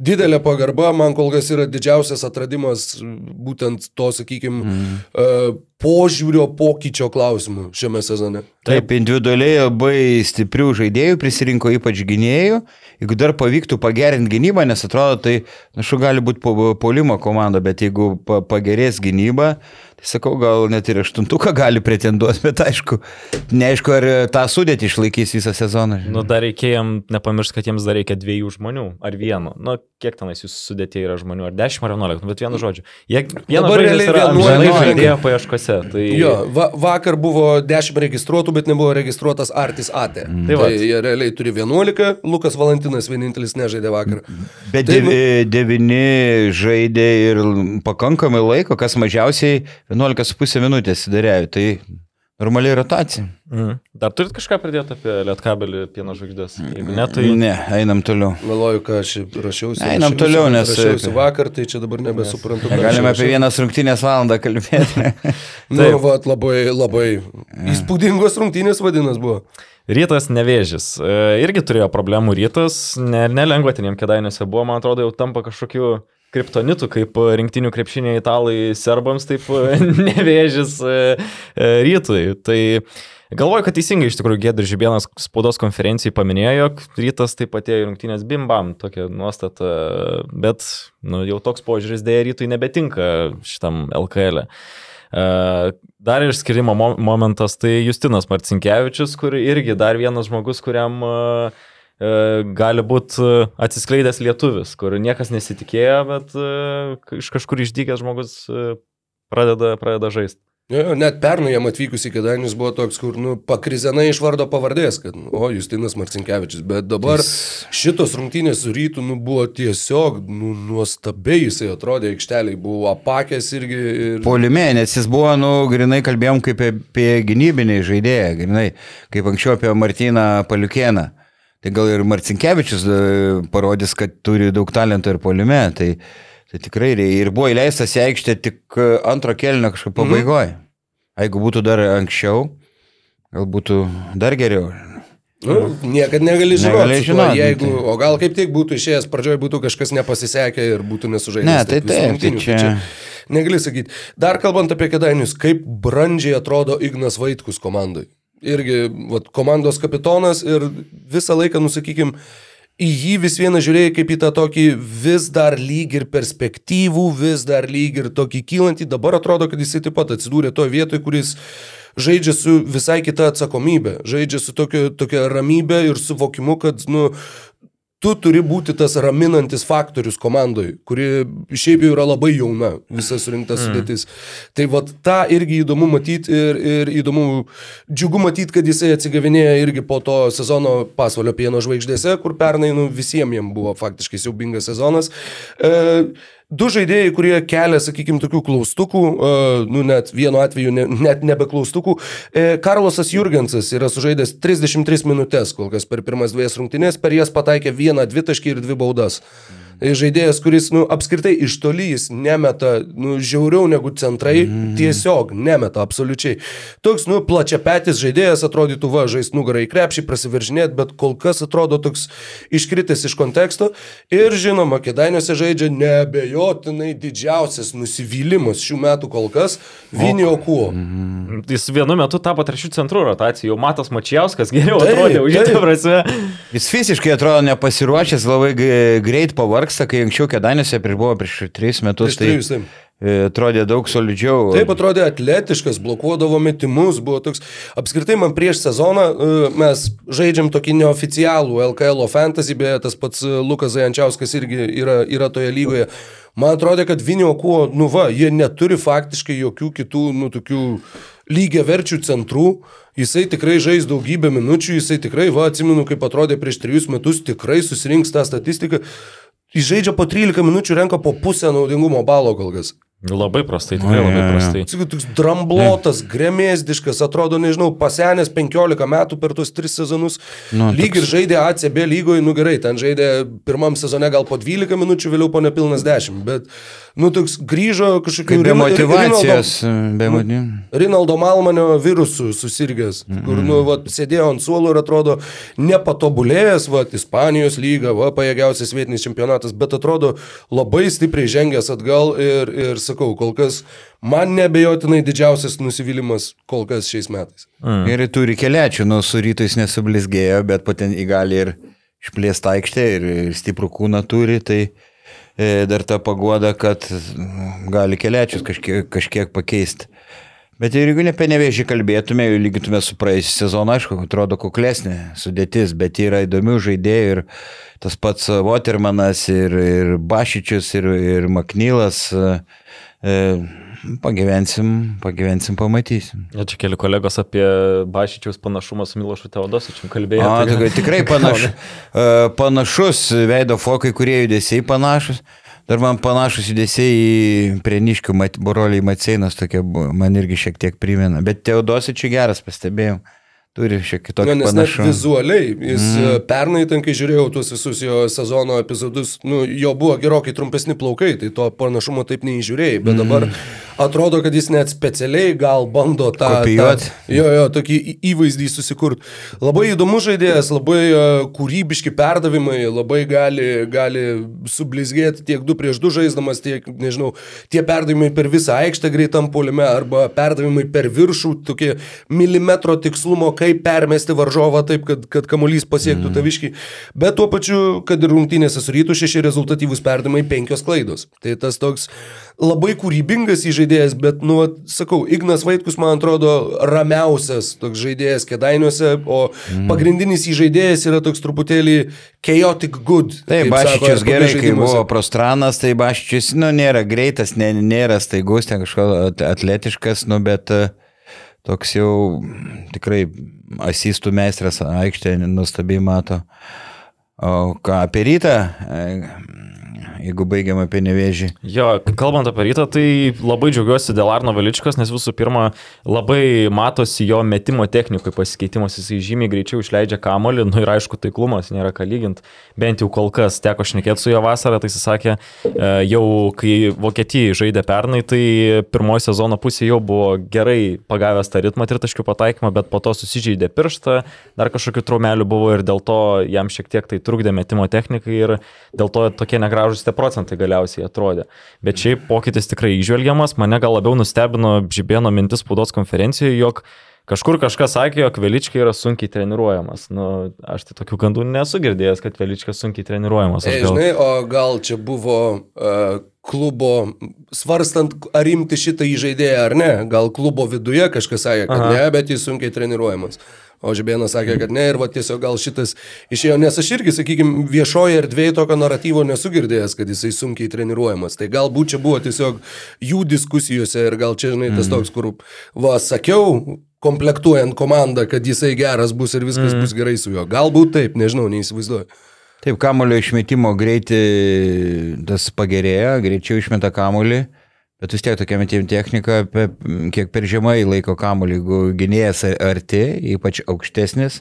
didelė pagarba man kol kas yra didžiausias atradimas būtent to, sakykime, mm. uh, požiūrio pokyčio klausimų šiame sezone. Taip, individualiai labai stiprių žaidėjų prisirinko ypač gynėjų. Jeigu dar pavyktų pagerinti gynybą, nes atrodo, tai, na, šu gali būti polimo komanda, bet jeigu pagerės gynyba, Sakau, gal net ir aštuntuką gali pretenduoti, bet aišku, neaišku, ar tą sudėtį išlaikys visą sezoną. Nu, dar reikėjo nepamiršti, kad jiems dar reikia dviejų žmonių, ar vieno. Nu, kiek tenais jūsų sudėtė yra žmonių, ar dešimt ar vienuolika, nu, bet vienu žodžiu. Jie dabar realiai vienuolika žaidėjo paieškose. Tai... Jo, va, vakar buvo dešimt registruotų, bet nebuvo registruotas Artis AT. Mm. Tai, tai jie realiai turi vienuolika, Lukas Valentinas vienintelis nežaidė vakar. Bet tai, devi, nu... žaidė ir pakankamai laiko, kas mažiausiai 11,5 minutės darėjo, tai normaliai rotacija. Mm. Dar turit kažką pridėti apie lietkabelį pieno žvaigždės? Jeigu ne, tai... Ne, einam toliau. Galvoju, ką aš rašiausi. Einam rašiausi, toliau, nes... Rašiausi vakar, tai čia dabar nebesuprantu. Galime apie vienas rungtynės valandą kalbėti. nu, va, labai, labai įspūdingos rungtynės vadinas buvo. Rytas nevėžys. E, irgi turėjo problemų rytas, ne, nelengva ten jiem kedainiuose buvo, man atrodo, jau tampa kažkokiu kriptonitų, kaip rinktinių krepšinė italai serbams, taip nevėžys e, e, rytui. Tai galvoju, kad teisingai iš tikrųjų Gedris Žibienas spaudos konferencijai paminėjo, jog rytas taip atėjo į rungtynės bimbam, tokia nuostata, bet nu, jau toks požiūris dėja rytui nebetinka šitam LKL. E. Dar išskirimo momentas tai Justinas Marcinkievičius, kur irgi dar vienas žmogus, kuriam uh, E, gali būti e, atsiskleidęs lietuvis, kur niekas nesitikėjo, bet e, iš kažkur išdykęs žmogus pradeda, pradeda žaisti. Jo, net pernai jam atvykus į Kedainius buvo toks, kur, nu, pakrizenai iš vardo pavardės, kad, nu, o, Justinas Marcinkievičius, bet dabar Jis... šitos rungtynės su rytu, nu, buvo tiesiog, nu, nuostabiai jisai atrodė aikšteliai, buvo apakęs irgi. Ir... Polime, nes jis buvo, nu, grinai kalbėjom kaip apie gynybinį žaidėją, grinai, kaip anksčiau apie Martyną Paliukieną. Tai gal ir Marcinkievičius e, parodys, kad turi daug talento ir polime. Tai, tai tikrai ir buvo įleistas į aikštę tik e, antro kelnio kažkaip pabaigoje. Mhm. Jeigu būtų dar anksčiau, gal būtų dar geriau. Nu, niekad negali žinoti. Negali žinoti jeigu, tai. O gal kaip tik būtų išėjęs, pradžioje būtų kažkas nepasisekę ir būtų nesužaidęs. Ne, tai taip, tai čia... čia negali sakyti. Dar kalbant apie kedainius, kaip brandžiai atrodo Ignas Vaitkus komandai irgi vat, komandos kapitonas ir visą laiką, nusakykim, į jį vis vieną žiūrėjai kaip į tą tokį vis dar lyg ir perspektyvų, vis dar lyg ir tokį kylantį, dabar atrodo, kad jisai taip pat atsidūrė toje vietoje, kuris žaidžia su visai kita atsakomybė, žaidžia su tokia, tokia ramybė ir suvokimu, kad, nu, tu turi būti tas raminantis faktorius komandai, kuri šiaip jau yra labai jauna, visa surinkta mm. sudėtis. Tai vad tą irgi įdomu matyti ir, ir įdomu, džiugu matyti, kad jisai atsigavinėja irgi po to sezono pasvalio pieno žvaigždėse, kur pernai nu, visiems jiems buvo faktiškai siaubingas sezonas. E, Du žaidėjai, kurie kelia, sakykime, tokių klaustukų, uh, nu net vienu atveju ne, net nebe klaustukų. E, Karlosas Jurgensas yra sužaidęs 33 minutės kol kas per pirmas dviejas rungtynės, per jas pataikė vieną dvitaškį ir dvi baudas. Mm žaidėjas, kuris, nu, apskritai iš toli jis nemeta, nu, žiauriau negu centrai, mm. tiesiog nemeta absoliučiai. Toks, nu, plačiapetis žaidėjas atrodytų, va, žais nugarai krepšį, prasiveržinėt, bet kol kas atrodo toks iškritęs iš konteksto. Ir žinoma, kėdainiuose žaidžia nebejotinai didžiausias nusivylimas šių metų kol kas - Vinio Kuo. Mm. Jis vienu metu tapo trečių centrų rotacijų, jau Matas Mačiauskas geriau atrodė, už jį prasme. Jis fiziškai atrodo nepasiruošęs, labai greit pavargsta, kai anksčiau kėdainėse prieš buvo prieš tris metus. Prieš tai, e, atrodė daug solidžiau. Taip atrodė atletiškas, blokuodavo metimus, buvo toks. Apskritai man prieš sezoną e, mes žaidžiam tokį neoficialų LKL fantasy, beje, tas pats e, Lukas Zajančiauskas irgi yra, yra toje lygoje. Man atrodė, kad Vinio kuo, nu va, jie neturi faktiškai jokių kitų, nu, tokių lygiai verčių centrų. Jisai tikrai žais daugybę minučių, jisai tikrai, va, atsimenu, kaip atrodė prieš trejus metus, tikrai susirinks tą statistiką. Jis žaidžia po 13 minučių, renka po pusę naudingumo balo kol kas. Labai prastai, tikrai labai prastai. Sakau, toks dramblotas, gremėsdiškas, atrodo, nežinau, pasenęs 15 metų per tuos 3 sezonus. Nu, Lyg ir žaidė ACB lygoje, nu gerai, ten žaidė pirmam sezone gal po 12 minučių, vėliau po nepilnas 10, bet, nu, toks grįžo kažkokiu be motivacijos, Rinaldo- be nu, motivacijos. Rinaldo Malmanio virusų susirgęs, mm -hmm. kur, nu, va, sėdėjo ant suolo ir atrodo nepatobulėjęs, va, Ispanijos lyga, va, pajėgiausias vietinis čempionatas, bet atrodo labai stipriai žengęs atgal ir, ir sakau, kol kas man nebejotinai didžiausias nusivylimas kol kas šiais metais. Mm. Ir turi keliačių, nu su rytais nesublizgėjo, bet paten įgali ir išplėsti aikštę ir, stiprų kūną turi, tai dar ta pagoda, kad gali keliačius kažkiek, kažkiek pakeisti. Bet jeigu ne apie nevėžį kalbėtume, jau lygintume su praėjusiu sezonu, aišku, atrodo kuklesnė sudėtis, bet yra įdomių žaidėjų ir tas pats Watermanas, ir, ir Bašičius, ir, ir Maknylas. E, pagyvensim, pagyvensim, pamatysim. Ja, čia keli kolegos apie Bašyčiaus panašumą su Milošu Teodosičiu kalbėjo. A, tai- tai tikrai panaš, e, panašus veido fokai, kurie judesiai panašus. Dar man panašus judesiai į prieniškių mat, broliai Maceinas, tokie man irgi šiek tiek primena. Bet Teodosičiui geras pastebėjau. Turi šiek tiek tokį panašumą. vizualiai, jis mm. pernai, ten kai žiūrėjau tuos visus jo sezono epizodus, nu, jo buvo gerokai trumpesni plaukai, tai to panašumo taip neįžiūrėjai, bet mm. dabar atrodo, kad jis net specialiai gal bando tą... Kopijuot. tą jo, jo, tokį įvaizdį susikurti. Labai įdomus žaidėjas, labai uh, kūrybiški perdavimai, labai gali, gali sublizgėti tiek du prieš du žaisdamas, tiek, nežinau, tie perdavimai per visą aikštę greitam polime arba perdavimai per viršų, tokie milimetro tikslumo, kaip permesti varžovą taip, kad, kad kamuolys pasiektų mm. taviškį. Bet tuo pačiu, kad ir rungtynėse su rytų šeši rezultatyvūs perdavimai, penkios klaidos. Tai tas toks labai kūrybingas įžaidėjas, bet, nu, sakau, Ignas Vaitkus, man atrodo, ramiausias toks žaidėjas kėdainiuose, o mm. pagrindinis įžaidėjas yra toks truputėlį chaotic good. Taip, Bašičius RPG gerai, kai buvo prostranas, tai Bašičius, nu, nėra greitas, nė, nėra staigus, ten kažkoks atletiškas, nu, bet e, toks jau tikrai asistų meistras aikštė nuostabiai mato. O ką apie rytą, jeigu baigiam apie nevėžį. Jo, kalbant apie rytą, tai labai džiaugiuosi dėl Arno Veličkos, nes visų pirma, labai matosi jo metimo technikui pasikeitimas, jisai žymiai greičiau išleidžia kamolį, nu ir aišku, taiklumas nėra ką lyginti, bent jau kol kas teko šnekėti su jo vasarą, tai jis sakė, e, jau kai Vokietijai žaidė pernai, tai pirmoji sezono pusė jau buvo gerai pagavęs tą ritmą tritaškių pataikymą, bet po to susižeidė pirštą, dar kažkokių traumelių buvo ir dėl to jam šiek tiek tai trukdė metimo technikai ir dėl to tokie negražus tie procentai galiausiai atrodė. Bet šiaip pokytis tikrai išvelgiamas, mane gal labiau nustebino Žibėno mintis spaudos konferencijoje, jog kažkur kažkas sakė, jog Veličkai yra sunkiai treniruojamas. Nu, aš tai tokių gandų nesu girdėjęs, kad Veličkas sunkiai treniruojamas. Gal... žinai, o gal čia buvo uh, klubo, svarstant, ar imti šitą įžaidėją ar ne, gal klubo viduje kažkas sakė, kad Aha. Ne, bet jis sunkiai treniruojamas. O Žibėnas sakė, kad ne ir va tiesiog gal šitas išėjo, nes aš irgi, sakykime, viešoje erdvėje tokio naratyvo nesu girdėjęs, kad jisai sunkiai treniruojamas. Tai galbūt čia buvo tiesiog jų diskusijose ir gal čia, žinai, tas toks, kur, va, sakiau, komplektuojant komandą, kad jisai geras bus ir viskas mm. bus gerai su juo. Galbūt taip, nežinau, neįsivaizduoju. Taip, kamulio išmetimo greitį tas pagerėjo, greičiau išmeta kamulį, bet vis tiek tokia metimo technika, pe, kiek per žemai laiko kamulį, jeigu gynėjas arti, ypač aukštesnis,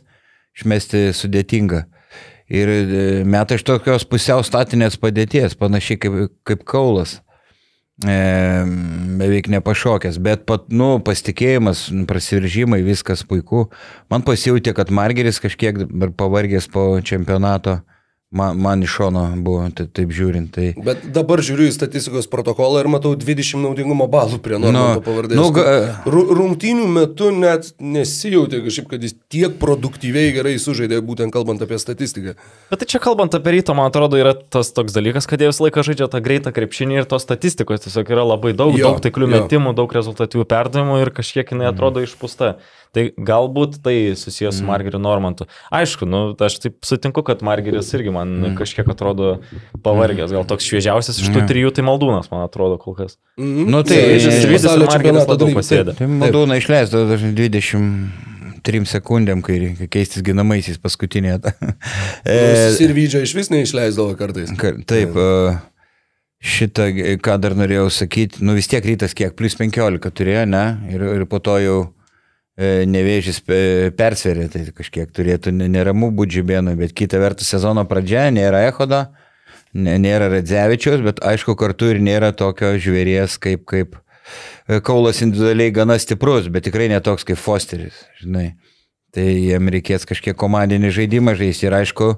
išmesti sudėtinga. Ir e, meta iš tokios pusiau statinės padėties, panašiai kaip, kaip kaulas. E, beveik nepašokęs, bet pat, nu, pasitikėjimas, prasiveržimai, viskas puiku. Man pasijūtė, kad Margeris kažkiek pavargęs po čempionato Man, man iš šono buvo tai, taip žiūrint. Tai... Bet dabar žiūriu į statistikos protokolą ir matau 20 naudingumo balų prie Normanto Nu, pavardės. nu, ga- Ru- Rungtynių metu net nesijautė kažkaip, kad jis tiek produktyviai gerai sužaidė, būtent kalbant apie statistiką. Bet tai čia kalbant apie rytą, man atrodo, yra tas toks dalykas, kad jie visą laiką žaidžia tą greitą krepšinį ir tos statistikos tiesiog yra labai daug, Jo, daug taiklių jo. metimų, daug rezultatyvių perdavimų ir kažkiek jinai atrodo išpūsta. Tai galbūt tai susijęs su Margeriu Normantu. Aišku, nu, aš taip sutinku, kad Margeris irgi man kažkiek atrodo pavargęs, gal toks šviežiausias iš tų trijų, tai Maldūnas, man atrodo, kol kas. Mhm. Nu, tai- Žaidžiasi pasaulio Margeris labiau pasėdė. Tai Madūna išleisdo dažnai 23 sekundėm, kai reikia keistis ginamaisiais paskutinėje. Jis ir Vydžio iš vis neišleisdavo kartais. Ka- Taip, e, šitą, e, ką dar norėjau sakyti, nu vis tiek rytas kiek, plus 15 turėjo, ne? Ir, ir po to jau e, nevėžys pe- persverė, tai kažkiek turėtų ne- neramu būti žibėnui, bet kita vertus sezono pradžia, nėra Ehodo, nėra Radzevičiaus, bet aišku kartu ir nėra tokio žvėries kaip, kaip e, Kaulas individualiai gana stiprus, bet tikrai netoks kaip Fosteris, žinai. Tai jam reikės kažkiek komandinį žaidimą žaisti ir aišku,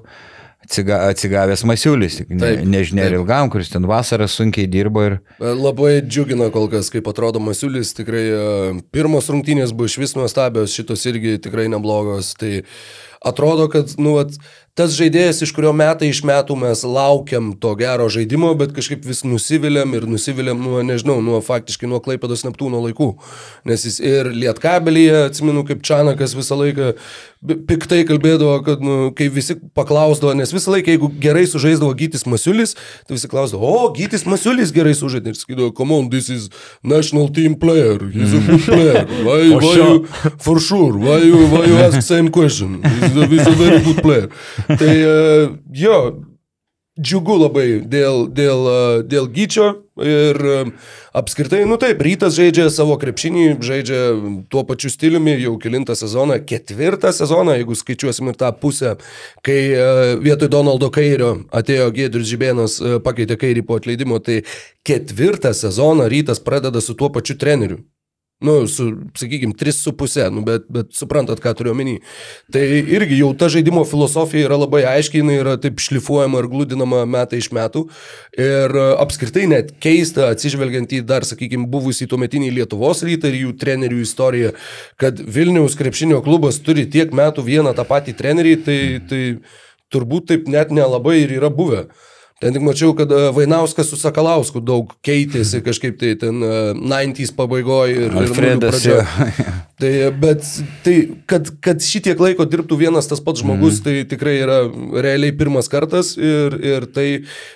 atsiga, atsigavęs Masiulis, ne, nežinia ir ilgam, kuris ten vasarą sunkiai dirbo ir Labai džiugina kol kas, kaip atrodo Masiulis, tikrai e, pirmos rungtynės buvo iš vis nuostabios, šitos irgi tikrai neblogos. Tai atrodo, kad nu, vat, tas žaidėjas, iš kurio metai iš metų mes laukiam to gero žaidimo, bet kažkaip vis nusiviliam ir nusiviliam nuo, nežinau, nuo faktiškai nuo Klaipėdos Neptūno laikų. Nes jis ir Lietkabelyje, atsimenu, kaip Čanakas visą laiką piktai kalbėdavo, kad nu, kai visi paklausdavo, nes visą laiką, jeigu gerai sužaisdavo Gytis Masiulis, tai visi klausdavo, o, Gytis Masiulis gerai sužaidė. Ir sakydavo, come on, this is national team player, he's a good player, why, why you, for sure, why you, why you ask same question, he's he's a very good player. Tai uh, jo, džiugu labai dėl, dėl, uh, dėl Gyčio ir uh, apskritai, nu taip, rytas žaidžia savo krepšinį, žaidžia tuo pačiu stiliumi jau kilintą sezoną, ketvirtą sezoną, jeigu skaičiuosim ir tą pusę, kai vietoj Donaldo Kairio atėjo Gėdrius Žibėnas, pakeitė Kairį po atleidimo, tai ketvirtą sezoną rytas pradeda su tuo pačiu treneriu. Nu, su, sakykime, 3,5, nu, bet, bet suprantat, ką turiu omeny. Tai irgi jau ta žaidimo filosofija yra labai aiškiai, jinai yra taip šlifuojama ir glūdinama metai iš metų. Ir e, apskritai net keista, atsižvelgiant į dar, sakykime, buvusį tuometinį Lietuvos rytą ir jų trenerių istoriją, kad Vilniaus krepšinio klubas turi tiek metų vieną tą patį trenerį, tai, tai turbūt taip net nelabai ir yra buvę. Ten tik mačiau, kad e, Vainauskas su Sakalausku daug keitėsi kažkaip tai ten e, 90s pabaigoje ir, ir Alfredas. pradžioj. jo. Tai, bet tai, kad, kad šitiek laiko dirbtų vienas tas pats žmogus, mm. tai tikrai yra realiai pirmas kartas ir, ir tai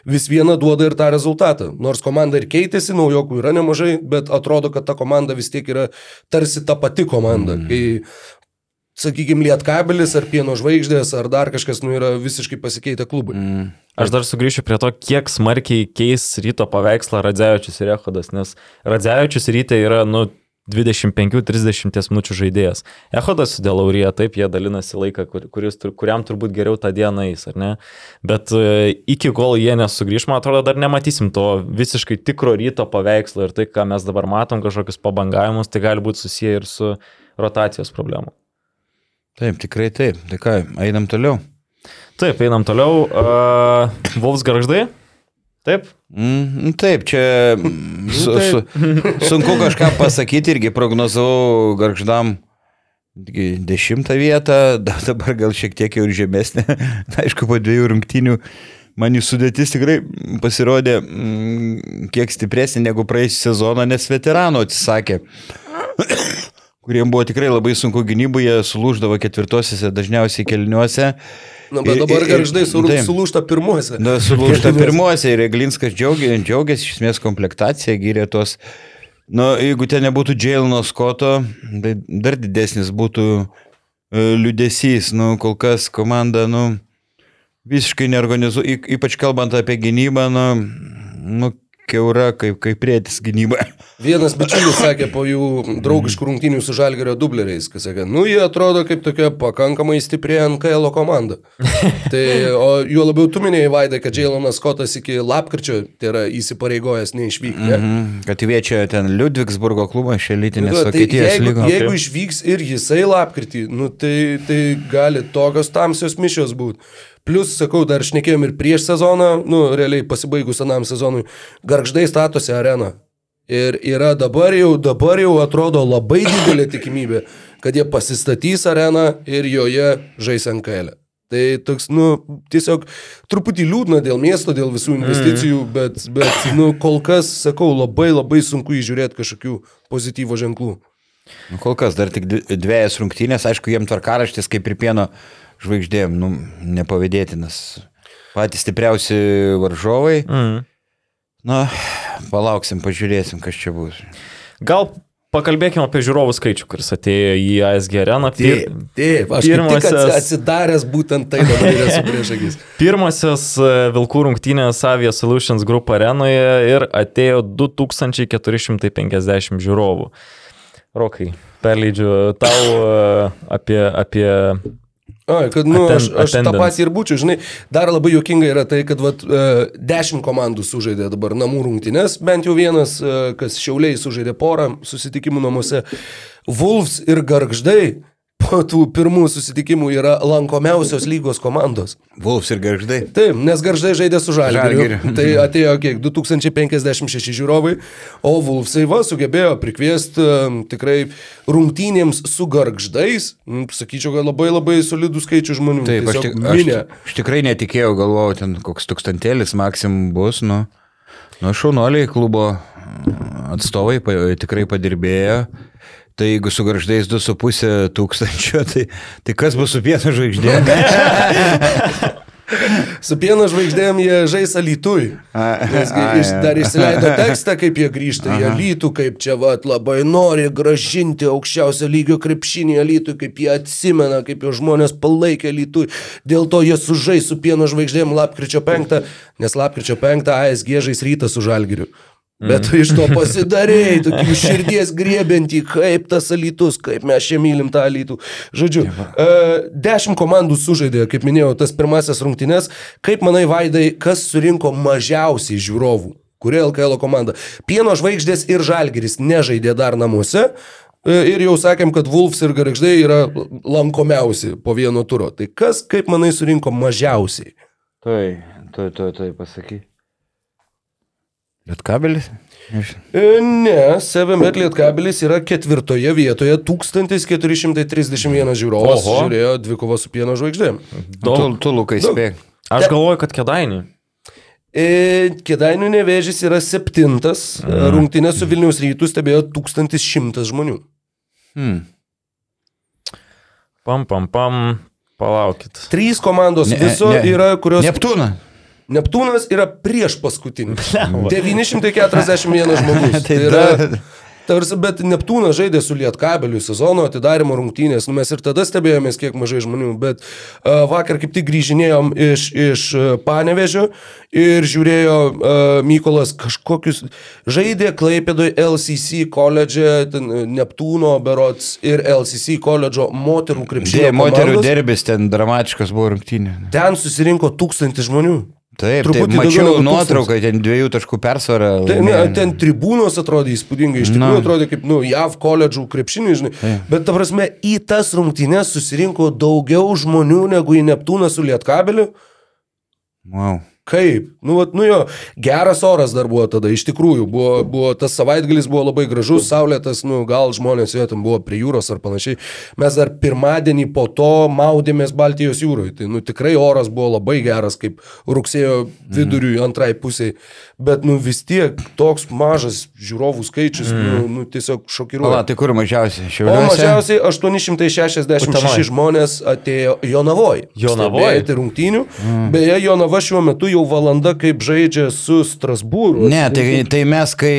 vis viena duoda ir tą rezultatą. Nors komanda ir keitėsi, naujokų yra nemažai, bet atrodo, kad ta komanda vis tiek yra tarsi ta pati komanda. Mm. Kai, sakykime, Lietkabelis ar Pieno žvaigždės ar dar kažkas, nu, yra visiškai pasikeitę klubai. Mm. Aš dar sugrįšiu prie to, kiek smarkiai keis ryto paveikslą Radzevičius ir Ehodas, nes Radzevičius ryte yra, nu, 25-30 minučių žaidėjas. Ehodas su Delaurija, taip, jie dalinasi laiką, kur, kuris, kuriam turbūt geriau tą dieną eis, ar ne? Bet e, iki kol jie nesugrįž, man atrodo, dar nematysim to visiškai tikro ryto paveikslo ir tai, ką mes dabar matom, kažkokius pabangavimus, tai gali būti susiję ir su rotacijos problemu. Taip, tikrai taip. Tai ką, einam toliau. Taip, einam toliau. Uh, Volks garždai? Taip, Mm, nu taip, čia su, su, sunku kažką pasakyti, irgi prognozavau garždam dešimtą vietą, da- dabar gal šiek tiek jau ir žemesnė. Aišku, po dviejų rungtynių man jų sudėtis tikrai pasirodė mm, kiek stipresnė negu praėjusią sezoną, nes veterano atsisakė. kuriem buvo tikrai labai sunku gynyboje, sulūždavo ketvirtosiuose, dažniausiai kelniuose. Na, bet Ir- dabar garždai sulūšta pirmuose. Na, sulūžta pirmuose ir Eglinskas džiaugiasi, džiaugiasi iš esmės komplektacija, gyrė tos. Na, jeigu ten nebūtų Džeilino Skoto, tai dar didesnis būtų e, liudesys. Nu, kol kas komanda, nu, visiškai neorganizuoja, ypač kalbant apie gynybą, nu, nu keura kaip, kaip prietis gynyba. Vienas bičiulis sakė po jų draugiškų rungtynių su Žalgerio dubleriais, kad sakė, nu jie atrodo kaip tokia pakankamai stipri NKL komanda. tai, o juo labiau tu minėjai, Vaidai, kad Jailonas Skotas iki lapkričio tai yra įsipareigojęs neišvykti. Ne? Mhm, Kad įviečia ten Ludvigsburgo klubą, šią lytinės Nu, tai Vokietijos jeigu, lygą. jeigu išvyks ir jisai lapkritį, nu, tai, tai gali tokios tamsios mišios būti. Plus, sakau, dar šnekėjom ir prieš sezoną, nu, realiai pasibaigus anam sezonui, garždai statosi areną. Ir yra dabar jau, dabar jau atrodo labai didelė tikimybė, kad jie pasistatys areną ir joje žais NKL. Tai toks, nu, tiesiog truputį liūdna dėl miesto, dėl visų investicijų, mm. bet, bet, nu, kol kas, sakau, labai labai sunku įžiūrėti kažkokių pozityvo ženklų. Nu, kol kas dar tik dvi- dviejas rungtynės, aišku, jiem tvarkaraštis kaip ir pieno žvaigždėm, nu, nepavydėtinas. Patys stipriausi varžovai. Mm. Na, palauksim, pažiūrėsim, kas čia bus. Gal pakalbėkime apie žiūrovų skaičių, kuris atėjo į ASG areną. Pir... Taip, taip, aš atsi- atsidaręs būtent tai dabar esu prieš akis. Pirmosios e, Vilkų rungtynės Avia Solutions Group arenoje ir atėjo 2450 žiūrovų. Rokai, perleidžiu tau e, apie, apie Ai, kad, nu, Atten- aš, aš tą attendance. patį ir būčiau, žinai, dar labai juokinga yra tai, kad vat, e, dešimt komandų sužaidė dabar namų rungtynės, bent jau vienas, e, kas šiauliai sužaidė porą susitikimų namuose. Wolves ir Gargždai po tų pirmų susitikimų yra lankomiausios lygos komandos. Vulfs ir garždai. Taip, nes Garždai žaidė su Žalgiriu. Tai atėjo kiek 2056 žiūrovai, o Vulfsai va sugebėjo prikviesti tikrai rungtynėms su Garždais, sakyčiau, kad labai labai solidų skaičių žmonių. Taip, aš, tik, aš, aš tikrai netikėjau, galvojau, ten koks tūkstantėlis maksimum bus, nu, nu šaunuoliai klubo mm, atstovai tikrai padirbėjo. Tai jeigu su garždais 2,5 tūkstančio, tai, tai kas bus su pieno žvaigždė? Su pieno žvaigždėm jie žais alytui. Nes iš, dar išsileido tekstą, kaip jie grįžta į alytų, kaip čia vat labai nori gražinti aukščiausio lygio krepšinį alytui, kaip jie atsimena, kaip jo žmonės palaikė alytui. Dėl to jie sužais su pieno žvaigždėm lapkričio 5, nes lapkričio 5 ASG žais rytą su žalgiriu. Bet tu iš to pasidarėjai, tokių širdies griebinti, kaip tas alytus, kaip mes čia mylim tą alytų. Žodžiu, e, dešimt komandų sužaidė, kaip minėjau, tas pirmasis rungtynes. Kaip manai, Vaidai, kas surinko mažiausiai žiūrovų? Kuri LKL komanda? Pieno žvaigždės ir žalgeris nežaidė dar namuose. e, Ir jau sakėm, kad Wolfs ir Garždai yra lankomiausi po vieno turo. Tai kas, kaip manai, surinko mažiausiai? Tai, tai, tai, tai pasaky. Bet kabelis? Nežinau. E, Ne, Sevemet Lietkabelis yra ketvirtoje vietoje, 1431 žiūrovas Oho. žiūrėjo dvi kovos su pieno žvaigždėm. Tu, tu Lukai, Daug. spėk. Aš galvoju, kad kedainį. E, Kedainių nevėžys yra septintas, mm. rungtynės su Vilniaus rytų stebėjo 1100 žmonių. Hmm. Pam, pam, pam. Palaukit. Trys komandos Ne- viso ne- yra, kurios... Neptūną. Neptūnas yra prieš paskutinį. 941 žmogus. Tai tai yra, tarsi, bet Neptūnas žaidė su Lietkabeliu sezono atidarimo rungtynės. Nu, mes ir tada stebėjomės, kiek mažai žmonių, bet uh, vakar kaip tik grįžinėjom iš, iš uh, Panevežio ir žiūrėjo uh, Mykolas kažkokius, žaidė Klaipėdoje LCC koledže, Neptūno berots ir LCC koledžo moterų krepšinio. Dė, moterų derbis ten dramatiškas buvo rungtynė. Ten susirinko tūkstantis žmonių. Taip, taip mačiau nuotrauką, ten dviejų taškų persvara. Tai, ne, ten tribūnos atrodė įspūdingai, iš tikrųjų atrodė kaip, nu, JAV koledžų krepšinį, žinai. Bet, ta prasme, į tas rungtynes susirinko daugiau žmonių negu į Neptūną su Lietkabeliu. Wow. Kaip? Nu, vat, nu jo, geras oras dar buvo tada, iš tikrųjų, buvo, buvo tas savaitgalis buvo labai gražus, saulėtas, nu, gal žmonės jo tam buvo prie jūros ar panašiai. Mes dar pirmadienį po to maudėmės Baltijos jūroje, tai, nu, tikrai oras buvo labai geras, kaip rugsėjo viduriui antrai pusiai, bet, nu, vis tiek toks mažas žiūrovų skaičius, mm. nu, nu, tiesiog šokiruoja. tai kur mažiausiai? O Šiauliuose? mažiausiai 866 Utenoj. žmonės atėjo Jonavoj. Jonavoj? Stebėti rungtynių. Mm. Beje, Jonava šiuo metu jau valanda kaip žaidžia su Strasbūru. Ne, tai, tai mes, kai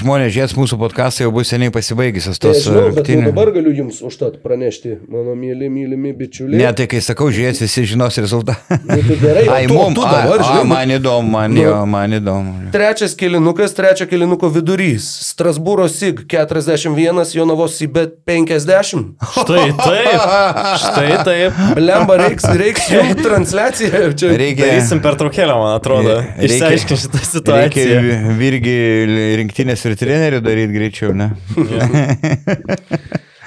žmonės žies mūsų podcastą, jau bus seniai pasibaigusios Tai tos aš žinau, bet nu, rungtynės. dabar galiu jums užtat pranešti, mano mėly, mylimi bičiuliai. Ne, tai kai sakau, žies, visi žinos rezultatą. Nu, tai gerai, Ai, tu- mum, tu ai, dabar, žinai, nu- man įdomu, man, Nu. jo, man įdomu. Trečias kilinukas, trečio kilinuko vidurys. Strasbūro SIG 41, Jonavos SIBET 50. Štai taip. Štai taip. Blemba, reiks, reiks jums transliaciją. Čia Reikia, Darysim per traukėlę, man atrodo. Reikia- Išsiaiškinti šitą reikia situaciją. vi- virgi rinktinės ir trenerių daryti greičiau, ne?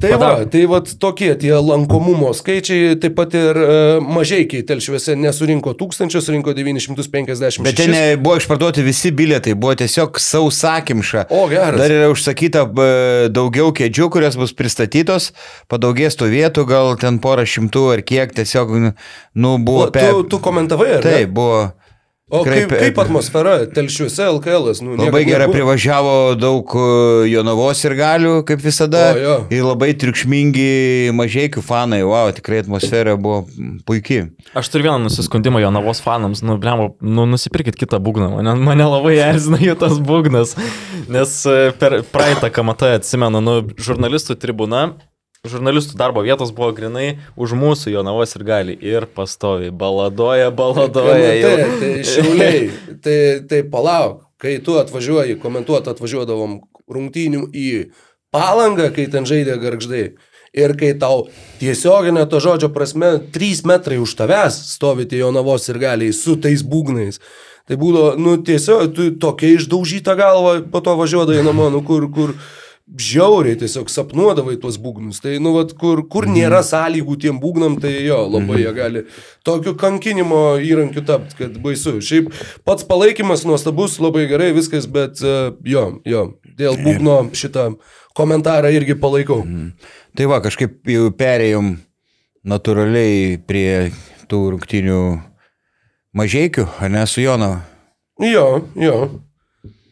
Tai va, Padar- tai va tokie tie lankomumo skaičiai, taip pat ir e, mažai telšiuose nesurinko tūkstančio, surinko 950. Bet ten ne- buvo išparduoti visi bilietai, buvo tiesiog sausakimša. O, geras. Dar yra užsakyta e, daugiau kėdžių, kurios bus pristatytos, padaugės tų vietų, gal ten porą šimtų ar kiek, tiesiog, nu, buvo O, tu, tu komentavai, ar ne? Taip, buvo. O tikrai kaip, kaip atmosfera telšiuose LKL? Nu, Labai gerai privažiavo daug e, Jonavos ir galių, kaip visada. O, jo. ir labai triukšmingi mažiekių fanai. Wow, tikrai atmosfera buvo puikiai. Aš turiu vieną nusiskundimą Jonavos fanams, nu, blemo, nu, nusipirkit kitą būgną, mane, mane labai erzina jų tas būgnas, nes e, per praeitą kamatą atsimenu, nu, žurnalistų tribuna, žurnalistų darbo vietos buvo grinai už mūsų Jonavos ir gali ir pastoviai baladoja, baladoja. jau. Tai, tai šiauliai, tai, tai palauk, kai tu atvažiuoji, komentuoti atvažiuodavom rungtynių į palangą, kai ten žaidė garždai. Ir kai tau tiesioginė to žodžio prasme 3 metrai už tavęs stovi tie Jonavos ir galiai su tais būgnais. Tai būdavo, nu tiesiog, tu tokia išdaužyta galva, po to važiuodavai namo, nu kur, kur žiauriai tiesiog sapnuodavai tuos būgnus. Tai, nu, vat, kur, kur nėra sąlygų tiem būgnam, tai jo, labai jie gali tokiu kankinimo įrankiu tapti, kad baisu. Šiaip pats palaikymas nuostabus, labai gerai viskas, bet e, jo, jo, dėl būgno šitą komentarą irgi palaikau. Tai va, kažkaip jau perėjom natūraliai prie tų rungtinių mažiekių, ar ne su Jonava? Jo, jo.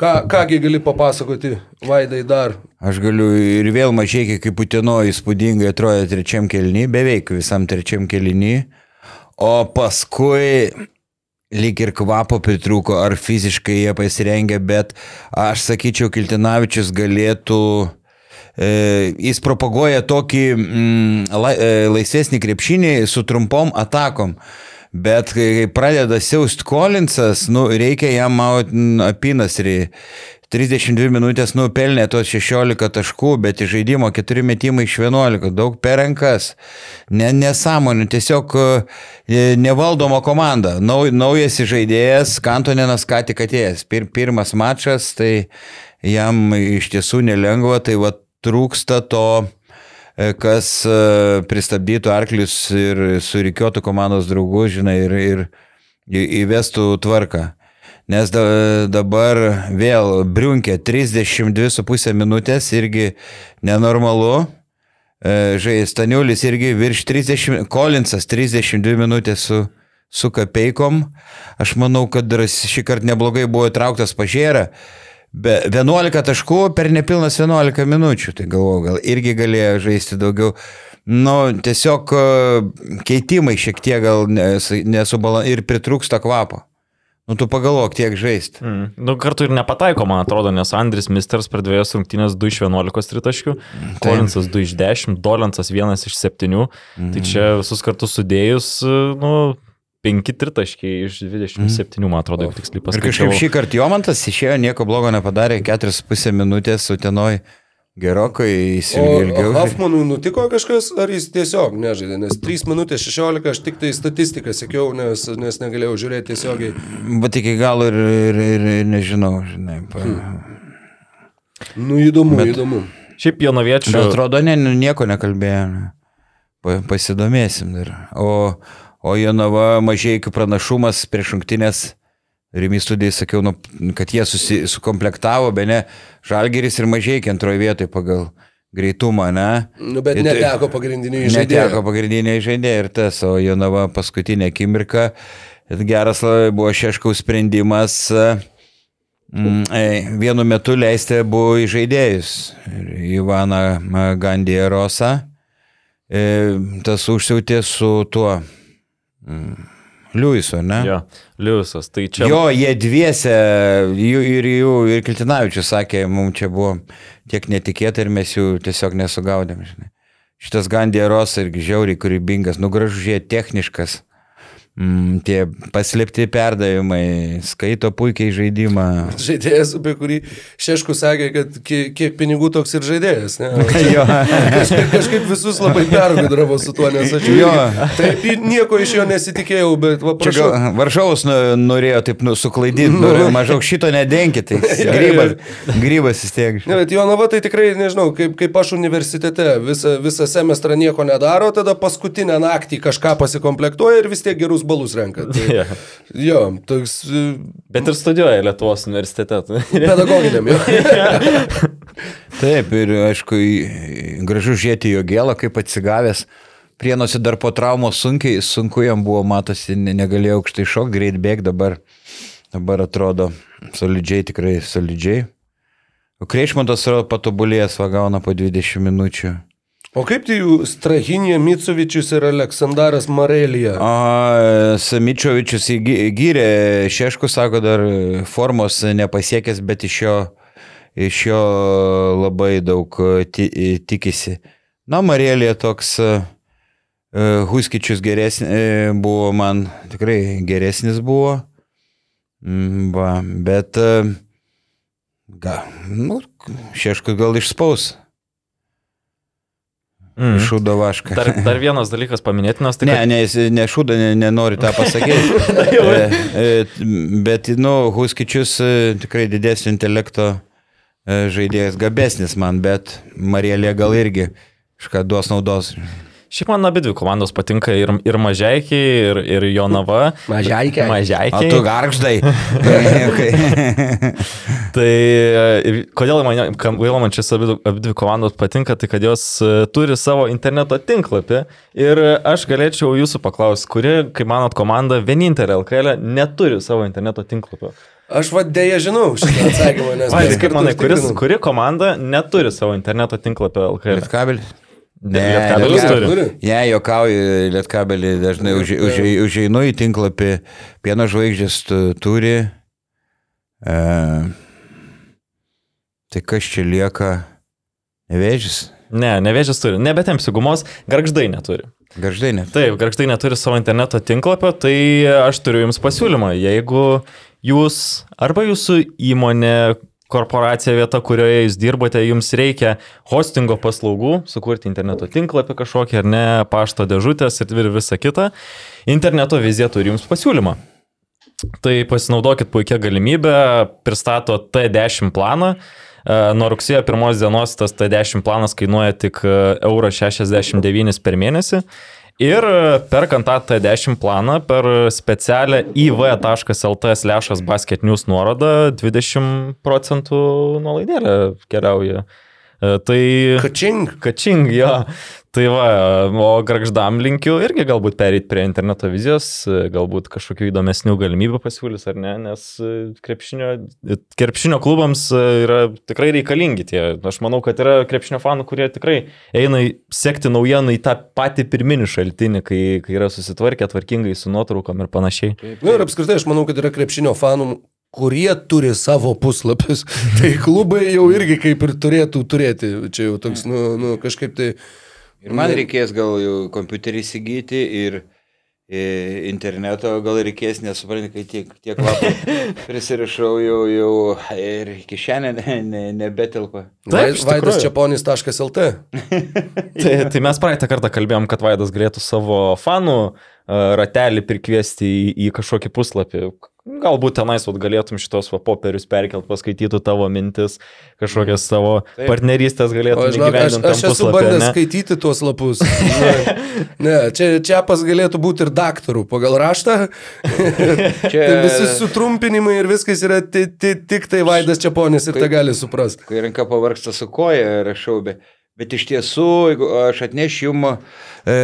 Ką, kągi gali papasakoti, Vaidai, dar? Aš galiu ir vėl mažiekiai kaip Putino įspūdingai atrodė trečiam kelny, beveik visam trečiam kelny, o paskui lyg ir kvapo pritrūko, ar fiziškai jie pasirengė, bet aš sakyčiau, Kiltinavičius galėtų e, Jis propaguoja tokį mm, la, e, laisvesnį krepšinį su trumpom atakom. Bet kai pradeda siaust Kolinsas, nu, reikia jam maut apinasrį. 32 minutės nupelnė tos 16 taškų, bet iš žaidimo 4 metimai iš 11, daug per rankas. Ne, nesąmonė, tiesiog e, nevaldoma komanda. Nau, naujas žaidėjas, Kantonenas ką tik atėjęs. Pir, pirmas mačas, tai jam iš tiesų nelengva, tai va trūksta to e, kas e, pristabdytų arklius ir surikiotų komandos draugus, žinai, ir, ir įvestų tvarką. Nes da, dabar vėl Briunkė 32,5 minutės irgi nenormalu. E, Žai Staniulis irgi virš 30, Kolinsas 32 minutės su, su kapeikom. Aš manau, kad šį kartą neblogai buvo įtrauktas pažėra. Be 11 taškų per nepilnas 11 minučių, tai galvoju, gal irgi galėjo žaisti daugiau. Nu, tiesiog e, keitimai šiek tiek gal nesubalan ir pritrūksta kvapo. Nu, tu pagalvok, tiek žaisti. Mm. Nu, kartu ir nepataiko, man atrodo, nes Andris Misters per dviejas rungtynės 2 iš 11 tritaškių, Kolinsas 2 iš 10, Dolensas 1 iš 7. Mm. Tai čia visus kartus sudėjus, nu, 5 tritaškiai iš 27, man atrodo, tiksliai Ir kažkaip šį kartą Jomantas išėjo, nieko blogo nepadarė, 4,5 minutės sutenoj gerokai O įsilgiau. Hoffmanui nutiko kažkas, ar jis tiesiog nežaidė? Nes 3 minutės 16, aš tik tai statistiką sekiau, nes, nes negalėjau žiūrėti tiesiogiai. Bet iki galo ir, ir, ir, ir nežinau, žinai. Pa... Nu, įdomu, Bet- įdomu. Šiaip Jonoviečių. Bet atrodo, ne, nu, nieko nekalbėjo. Pa, pasidomėsim dar. O, o Jonava mažai iki pranašumas prieš šimtinės. Rimi studijai sakiau, nu, kad jie susi, sukomplektavo, be ne, Žalgeris ir mažai antroje vietoje pagal greitumą, ne? Nu, bet tai- neteko pagrindiniai Neteko žaidėjai. pagrindiniai žaidėjai ir tas, o Jonava paskutinė akimirka. Ir Geras labai buvo Šeškaus sprendimas mm, e, vienu metu leisti buvo į žaidėjus. Ivaną. E, tas užsiautė su tuo mm, Liuisu, ne? Jo, Liusas. Tai čia. Jo, jie dviese, jų, ir jų, ir Kiltinavičius sakė, mums čia buvo tiek netikėta ir mes jų tiesiog nesugaudėm. Žinai. Šitas Gandieros irgi žiauriai kūrybingas, nugražužiai techniškas, mm, tie paslėpti perdavimai, skaito puikiai žaidimą. Žaidėjas, apie kurį Šešku sakė, kad kiek, kiek pinigų toks ir žaidėjas. Čia kažkaip, kažkaip visus labai pergudravo su tuo, nes aš Jo. Taip, nieko iš jo nesitikėjau, bet va, Čia prašau. gal Varžovas nu, norėjo taip nu, suklaidinti, norėjo maždaug šito nedenkit, tai grybas, grybas tiek. Ne, bet Jonava tai tikrai, nežinau, kaip, kaip aš universitete visą, visą semestrą nieko nedaro, tada paskutinę naktį kažką pasikomplektuoja ir vis tiek gerus balus renka. Tai, Jo. jo, toks e, Bet ir studijuoja Lietuvos universitete. pedagoginiam jo. Taip, ir aišku, gražu žiūrėti jo gėlą, kaip atsigavęs. Prienuose dar po traumos sunkiai, sunku jam buvo, matosi, ne- negalėjo aukštai šokti, greit bėg, dabar, dabar atrodo solidžiai, tikrai solidžiai. Kreišmantas yra patobulėjęs, va gauna po 20 minučių. O kaip tai jų Strahinė Micovičius ir Aleksandras Marelija? O Samičiovičius įgy- gyrė, Šeškus sako, dar formos nepasiekęs, bet iš jo, iš jo labai daug ti, tikisi. Na, Marėlė toks uh, Huskičius geresnis buvo, man tikrai geresnis buvo. Mm, Va, bet ga, nu, Šeškus gal išspaus, Mm. šūdo vašką. Dar, dar vienas dalykas paminėtinas, tai Ne, kad- ne, jis nešūda, ne, nenori tą pasakyti. E, e, Bet, nu, Huskičius e, tikrai didesnio intelekto žaidėjas, gabesnis man, bet Marielė gal irgi kažką duos naudos. Šiaip man abi dvi komandos patinka ir, ir Mažiekiai, ir, ir Jonava. Mažeikiai. O Mažiekiai. tu garždai. Tai e, kodėl man, kodėl man čia abi, abi dvi komandos patinka, tai kad jos e, turi savo interneto tinklapį ir aš galėčiau jūsų paklausti, kuri, kaip manot, komanda vienintelė LKL neturi savo interneto tinklapio. Aš vadėję žinau šitą atsakymą, nes Vaidai, kaip manai, kuris, kuri komanda neturi savo interneto tinklapio LKL? Lietkabelis? Lietkabelis turi. Ne, jokauju, Lietkabelį dažnai užė- užė- užeinu į tinklapį, pieno žvaigždės tu- turi. E, tai kas čia lieka? Nevėžys? Ne, nevėžės turi. Nebetempsiu gumos, garždai neturi. Garždai net. Taip, garždai neturi savo interneto tinklapio, tai aš turiu jums pasiūlymą. Jeigu jūs arba jūsų įmonė, korporacija vieta, kurioje jūs dirbote, jums reikia hostingo paslaugų, sukurti interneto tinklapį kažkokį ar ne, pašto dėžutės ir visa kita, interneto vizija turi jums pasiūlymą. Tai pasinaudokit puikia galimybė, pristato T10 planą. E, Nuo rugsėjo pirmos dienos tas T10 planas kainuoja tik e, eurą 69 per mėnesį. Ir e, perkant tą T10 planą per specialią iv.lt slešas basket news nuorodą 20 procentų nuolaidėlė keliauja. E, Tai Kačing. Kačing, jo. Tai va, o garždam linkiu irgi galbūt perėti prie interneto vizijos, galbūt kažkokių įdomesnių galimybių pasiūlys ar ne, nes e, krepšinio, krepšinio klubams e, yra tikrai reikalingi tie. Aš manau, kad yra krepšinio fanų, kurie tikrai eina sekti naujieną į tą patį pirminį šaltinį, kai, kai yra susitvarkę tvarkingai su nuotraukom ir panašiai. Na Nu, ir apskritai aš manau, kad yra krepšinio fanų, kurie turi savo puslapius. tai klubai jau irgi kaip ir turėtų turėti. Čia jau toks, nu, nu kažkaip tai... Ir man reikės gal jau kompiuterį įsigyti ir e, interneto gal reikės, nesuprantu, kai tiek, tiek lapų prisirašau jau, jau ir kišenė ne, ne, nebetelpa. Taip, Vaidas. Čiaponis.lt. Tai, tai mes praeitą kartą kalbėjom, kad Vaidas galėtų savo fanų e, ratelį prikviesti į, į kažkokį puslapį. Galbūt tenais vat, galėtum šitos va, popierius perkelt, paskaitytų tavo mintis, kažkokias savo Taip. partnerystės galėtum aš, įgyvendinti tam aš esu puslapį, bandęs ne? skaityti tuos lapus. Ne, ne čia Čiapas galėtų būti ir daktarų pagal raštą. Čia Tai visi sutrumpinimai ir viskas yra ti, ti, tik tai Vaidas Čiaponis ir tai gali suprasti. kai ranka pavarksta su koja, rašau, bet, bet iš tiesų, jeigu aš atnešiu jums e,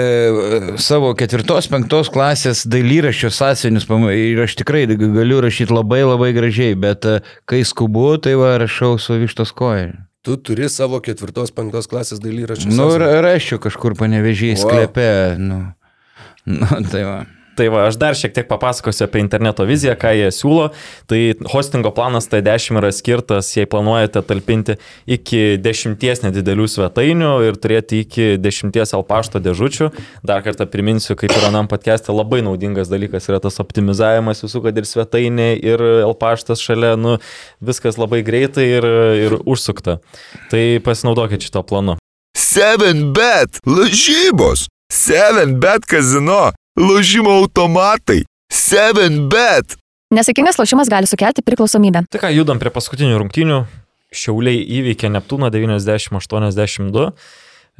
savo ketvirtos, penktos klasės dailyraščio sąsienius ir aš tikrai galiu rašyti labai labai gražiai, bet e, kai skubu, tai va rašau su vištos koja. Tu turi savo ketvirtos, penktos klasės dalyraščius. Nu, ra- raščiau kažkur panevežiai Wow. sklepe, nu, nu, tai va. Tai va, aš dar šiek tiek papasakosiu apie interneto viziją, ką jie siūlo. Tai hostingo planas T10 yra skirtas, jei planuojate talpinti iki 10 nedidelių svetainių ir turėti iki 10 L-pašto dėžučių. Dar kartą priminsiu, kaip ir anam podcast'e labai naudingas dalykas yra tas optimizavimas visų, kad ir svetainė, ir L-paštas šalia, nu, viskas labai greitai ir, ir užsukta. Tai pasinaudokit šito planu. 7bet lažybos. 7bet kazino. Lošimo automatai. 7bet. Nesėkmingas lošimas gali sukelti priklausomybę. Tai ką, judam prie paskutinių rungtynių. Šiauliai įveikė Neptūną 90-82.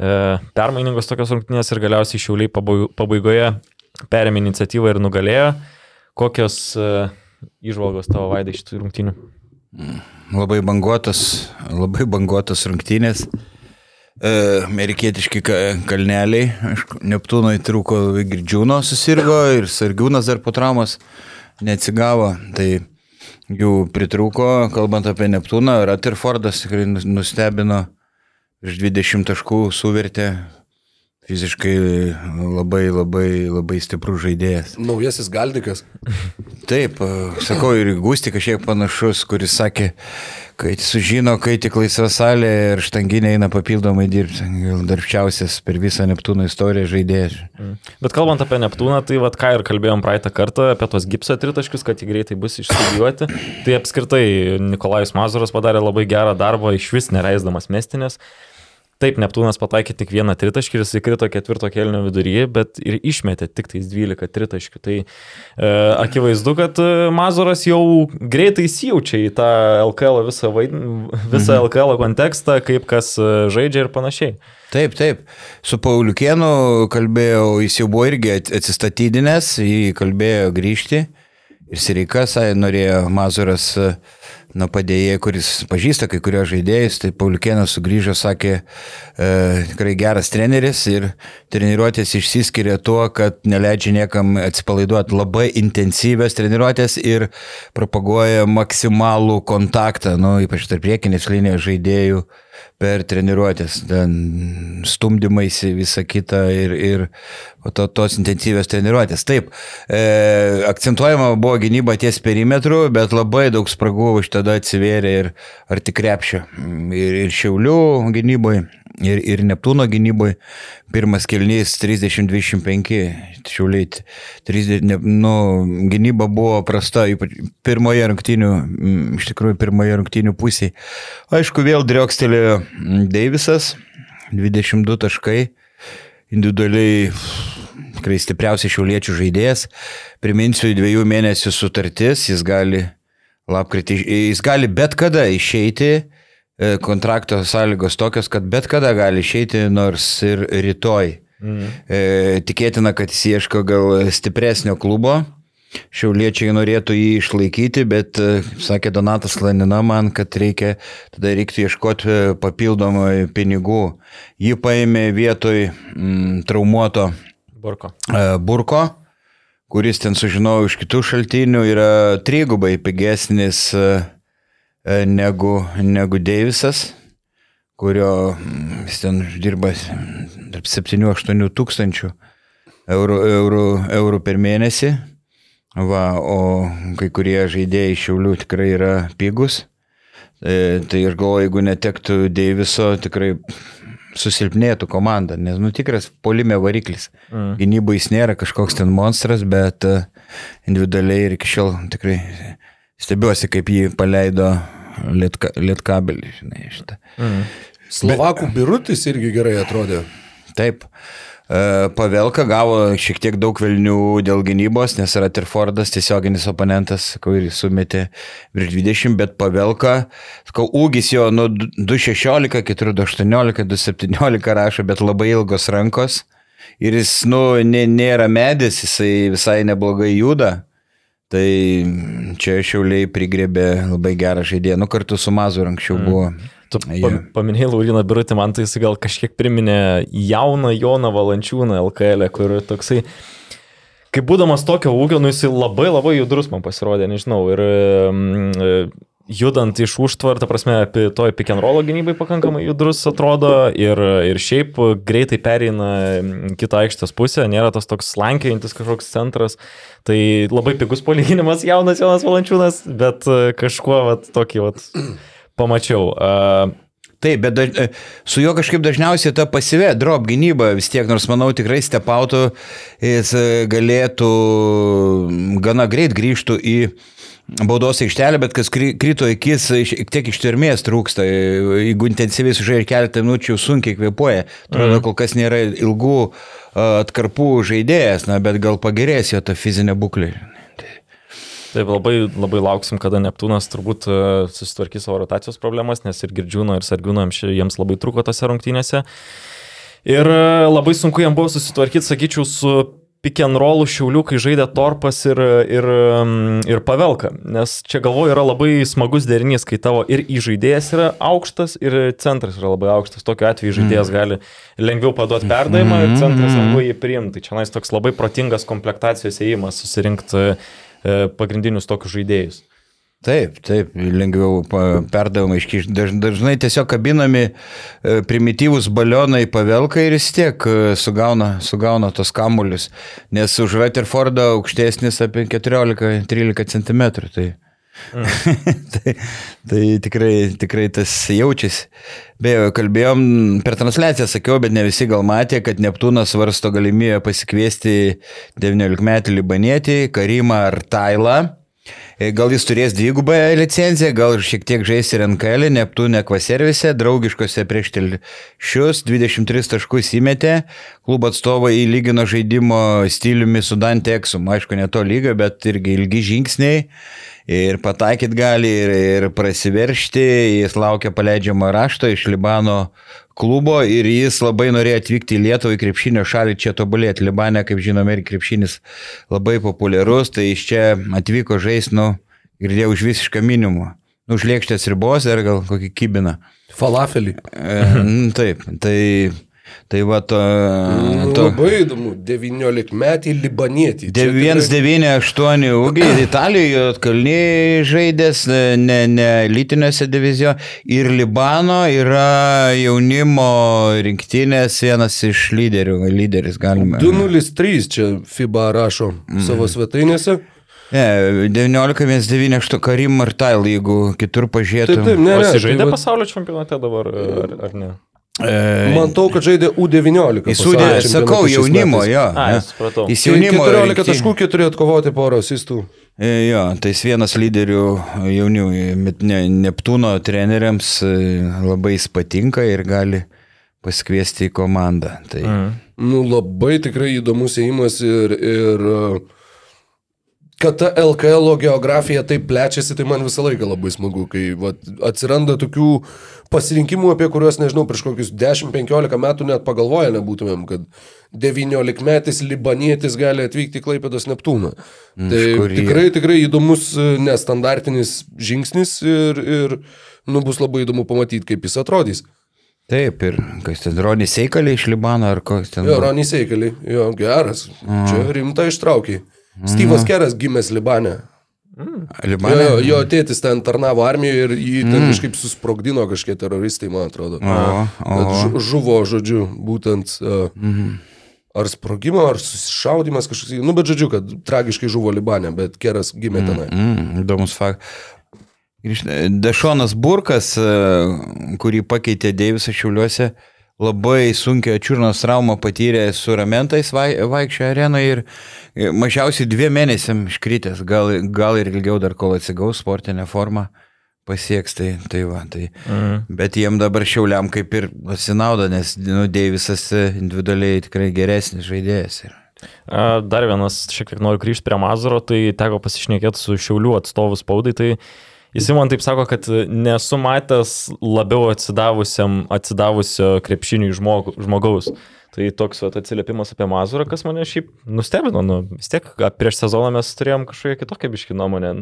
E, permainingos tokios rungtynės ir galiausiai Šiauliai pabaigo- pabaigoje perėmė iniciatyvą ir nugalėjo. Kokios e, išvalgos tavo vaidai šitų rungtynių? Labai banguotas, labai banguotas rungtynės. E, Amerikietiški ka- kalneliai, aišku, Neptūnui trūko Girdžiūno susirgo ir Sargiūnas dar po traumos neatsigavo. Tai jų pritrūko, kalbant apie Neptūną, Rutherfordas tikrai nus- nustebino, iš 20 taškų suvertė, fiziškai labai labai labai stiprus žaidėjas. Naujasis galdikas. Taip, e, sakau, ir Gusti kažkiek panašus, kuris sakė, kai sužino, kai tik laisva salė ir štanginė eina papildomai dirbti, darbščiausias per visą Neptūno istoriją žaidėjas. Bet kalbant apie Neptūną, tai vad ką ir kalbėjom praeitą kartą apie tos gipso tritaškius, kad jie greitai bus išstudijuoti. Tai apskritai Nikolajus Mazuras padarė labai gerą darbą, iš vis nereisdamas mestinės. Taip, Neptūnas pataikė tik vieną tritaškį ir jis įkrito ketvirto kelnio viduryje, bet ir išmetė tik tais 12 tritaškių. Tai e, akivaizdu, kad e, Mazuras jau greitai įsijaučia į tą LKL visą, vaid... visą Mhm. LKL kontekstą, kaip kas e, žaidžia ir panašiai. Taip, taip. Su Pauliukėnu kalbėjau, jis jau buvo irgi at- atsistatydinęs, jį kalbėjo grįžti. Ir Sirikas norėjo Mazuras, na, padėjėjai, kuris pažįsta kai kurios žaidėjus, tai Pauliukėnas sugrįžo, sakė, e, tikrai geras treneris ir treniruotės išsiskiria tuo, kad neleidžia niekam atsipalaiduoti labai intensyvias treniruotės ir propaguoja maksimalų kontaktą, nu, ypač tarp priekinės linijos žaidėjų per treniruotės, ten stumdymaisi visą kitą ir, ir to tos intensyvios treniruotės. Taip, e, akcentuojama buvo gynyba ties perimetru, bet labai daug spragų iš tada atsivėrė ir arti krepšio. Ir, ir Šiaulių gynyboje, ir, ir Neptūno gynyboje. Pirmas kelnys 30-25, Šiauliai 30, ne, nu, gynyba buvo prasta, ypač pirmoje rungtynių, mm, iš tikrųjų pirmoje rungtynių pusėje. Aišku, vėl driokstelėjo mm, Deivisas, 22 taškai, individualiai tikrai stipriausias šiauliečių žaidėjas. Priminsiu, dviejų mėnesių sutartis, jis gali, lapkritį, jis gali bet kada išeiti, kontrakto sąlygos tokios, kad bet kada gali išeiti, nors ir rytoj. Mhm. E, tikėtina, kad jis ieško gal stipresnio klubo. Šiauliečiai norėtų jį išlaikyti, bet, e, sakė Donatas Lanina, man, kad reikia, tada reiktų ieškoti e, papildomai pinigų. Jį paėmė vietoj mm, traumuoto Burko. e, Burko, kuris ten sužinojau iš kitų šaltinių, yra trigubai pigesnis e, e, negu, negu Deivisas, kurio mm, jis ten dirba tarp 7-8 tūkstančių eurų, eurų, eurų per mėnesį. Va, o kai kurie žaidėjai šiaulių tikrai yra pigus. E, tai aš galvoju, jeigu netektų Deiviso, tikrai susilpnėtų komanda, nes nu tikras polime variklis. Mm. Gynybai jis nėra kažkoks ten monstras, bet e, individualiai ir iki šiol tikrai stebiuosi, kaip jį paleido lietka, lietkabelį. Žinai, šitą. Mm. Slovakų birutis irgi gerai atrodė. Taip. E, Pavelka gavo šiek tiek daug vilnių dėl gynybos, nes Rutherfordas tiesioginis oponentas, jis sumetė virš 20, bet Pavelka, sakau, ūgis jo nuo 216, 418, 217 rašo, bet labai ilgos rankos. Ir jis, nu, nė, nėra medis, jisai visai neblogai juda. Tai čia šiauliai prigrebė labai gerą žaidėją. Nu, kartu su Mazur anksčiau buvo. Tu Jo. pa, paminėjai Lauriną Birutį, man tai jis gal kažkiek priminė jauną Joną Valančiūną LKL, kur toksai, kaip būdamas tokio ūgio, nu jis labai labai judrus man pasirodė, nežinau, ir mm, judant iš užtvartą, prasme, apie toj pick and roll gynybai pakankamai judrus atrodo ir, ir šiaip greitai pereina kitą aikštės pusę, nėra tas toks slankiojantis kažkoks centras. Tai labai pigus palyginimas jaunas Jonas Valančiūnas, bet e, kažkuo vat, tokį vat, pamačiau. Uh, Taip, bet daž... e, su juo kažkaip dažniausiai ta pasivė drop gynyba vis tiek, nors manau tikrai stepautų, jis e, galėtų gana greit grįžtų į baudos aikštelę, bet kas krito akis, tiek ištvermės trūksta. Jeigu intensyviai sužaidžia keletą minučių, sunkiai kvepuoja. Atrodo, kol kas nėra ilgų atkarpų žaidėjas, na, bet gal pagerės jo ta fizinė būklė. Taip, labai, labai lauksim, kada Neptūnas turbūt susitvarkys savo rotacijos problemas, nes ir Girdžiūno, ir Sargiūno jiems labai truko tose rungtynėse. Ir labai sunku jam buvo susitvarkyti, sakyčiau, su pick and rollų šiaulių, kai žaidė Torpas ir, ir, mm, ir Pavelka. Nes čia galvoju yra labai smagus derinys, kai tavo ir įžaidėjas yra aukštas, ir centras yra labai aukštas. Tokiu atveju žaidėjas gali lengviau paduoti perdavimą ir centras lengvai jį priimti. Tai čia nais toks labai protingas komplektacijos įėjimas susirinkti e, pagrindinius tokius žaidėjus. Taip, taip, lengviau perdavimai iškišti. Daž, dažnai tiesiog kabinami e, primityvūs balionai pavelka ir vis tiek e, sugauna, sugauna tos kamuolius. Nes už Rutherfordą aukštesnis apie 14-13 cm. Tai, tai, tai tikrai, tikrai tas jaučiasi. Beje, kalbėjom per transliaciją, sakiau, bet ne visi gal matė, kad Neptūnas svarsto galimybę pasikviesti 19 metų libanėtį Karimą ar Tailą. E, Gal jis turės dvigubą licenciją, gal šiek tiek žais ir NKL, Neptūne kvaservise, draugiškose prieš telšius, 23 taškus įmetė, klubo atstovai įlygino žaidimo stiliumi su Dante Exum, aišku, ne to lygio, bet irgi ilgi žingsniai. Ir pataikyt gali, ir, ir prasiveršti, jis laukia paleidžiamo rašto iš Libano klubo ir jis labai norėjo atvykti į Lietuvą į krepšinio šalį čia tobulėti. Libane, kaip žinome, ir krepšinis labai populiarus, tai iš čia atvyko žaisti, nu, girdėjau už visišką minimumą. Nu, už lėkštės ribos ar gal kokį kibiną. Falafelį. E, nu, taip, tai, tai va to... Nu, to Labai įdomu, 19 metį libanietį. Čia tikrai- 198 ūgiai, Italijoje atkalniai žaidęs, ne, ne lytinėse divizijoje. Ir Libano yra jaunimo rinktinės vienas iš lyderių, lyderis galime. 203 čia FIBA rašo Mhm. savo svetainėse. Ne, 19-198 Karim Martail, jeigu kitur pažiūrėtum. Taip, taip, ne. Ne, jis tai žaidė vat- pasaulio čempionate dabar, ar, ar ne? E, Matau, kad žaidė U19. Jis pasaulio sudė, čempionate sakau, šiais jaunimo, metais. jo. A, ne. supratau. Jis jaunimo. 14 rinktinė- taškų, 4 atkovoti porą asistų. E, Jo, tai jis vienas lyderių jaunių, ne, Neptūno treneriams e, labai jis patinka ir gali pasikviesti į komandą. Tai, mm. Nu, labai tikrai įdomus įėjimas ir, ir uh, kad ta LKL geografija taip plečiasi, tai man visą laiką labai smagu, kai vat, atsiranda tokių pasirinkimų, apie kuriuos, nežinau, prieš kokius 10-15 metų net pagalvoję nebūtumėm, kad 19 metais libanietis gali atvykti į Klaipėdos Neptūną. Tai kur jie? tikrai, tikrai įdomus, nestandartinis žingsnis ir, ir nu, bus labai įdomu pamatyti, kaip jis atrodys. Taip, ir kas ten, Ronis Seikalė iš Libano ar koks ten. Jo, buvo? Ronį Seikelį, jo, geras. Čia rimta ištraukiai. Styvas Keras gimęs Libane. Jo, Libane. jo, jo tėtis ten tarnavo armijoje ir jį ten kažkaip susprogdino kažkiek teroristai, man atrodo. O, o. Žuvo, žodžiu, būtent. Uh, Ar sprogimo, ar susišaudimas kažkoks. Nu, bet žodžiu, kad tragiškai žuvo Libane, bet Keras gimė tenai. Mm, įdomus faktas. Dešonas Burkas, e, kurį pakeitė Deivisas Šiauliuose, labai sunkia čiurnos traumą patyrė su ramentais vai, vaikščio arenoje ir mažiausiai dviem mėnesiam iškritęs, gal, gal ir ilgiau dar kol atsigaus sportinę formą pasieks, tai, tai va, tai. Mhm. Bet jiem dabar šiauliam kaip ir asinauda, nes nu, Deivisas e, individualiai tikrai geresnis žaidėjas. yra. Dar vienas, šiek tiek noriu grįžti prie Mazuro, tai teko pasišnekėti su Šiaulių atstovų spaudai, tai jis man taip sako, kad nesu matęs labiau atsidavusiam, atsidavusio krepšiniui žmog, žmogaus. Tai toks vat, atsiliepimas apie Mazurą, kas mane šiaip nustebino, nu, vis tiek prieš sezoną mes turėjom kažkokią kitokią biškį nuomonę.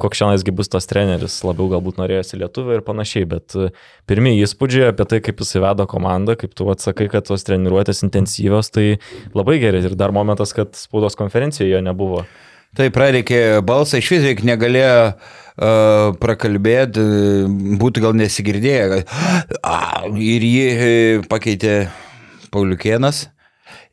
Koks šiandienisgi bus tas treneris, labiau galbūt norėjosi lietuvį ir panašiai, bet a, pirmieji įspūdžiai apie tai, kaip jis įvedo komandą, kaip tu atsakai, kad tos treniruotės intensyvios, tai labai gerai. Ir dar momentas, kad spaudos konferencijoje jo nebuvo. Tai prareikė balsą, iš vis reik negalėjo uh, prakalbėti, būtų gal nesigirdėję. a, Ir jį e, pakeitė Pauliukienas.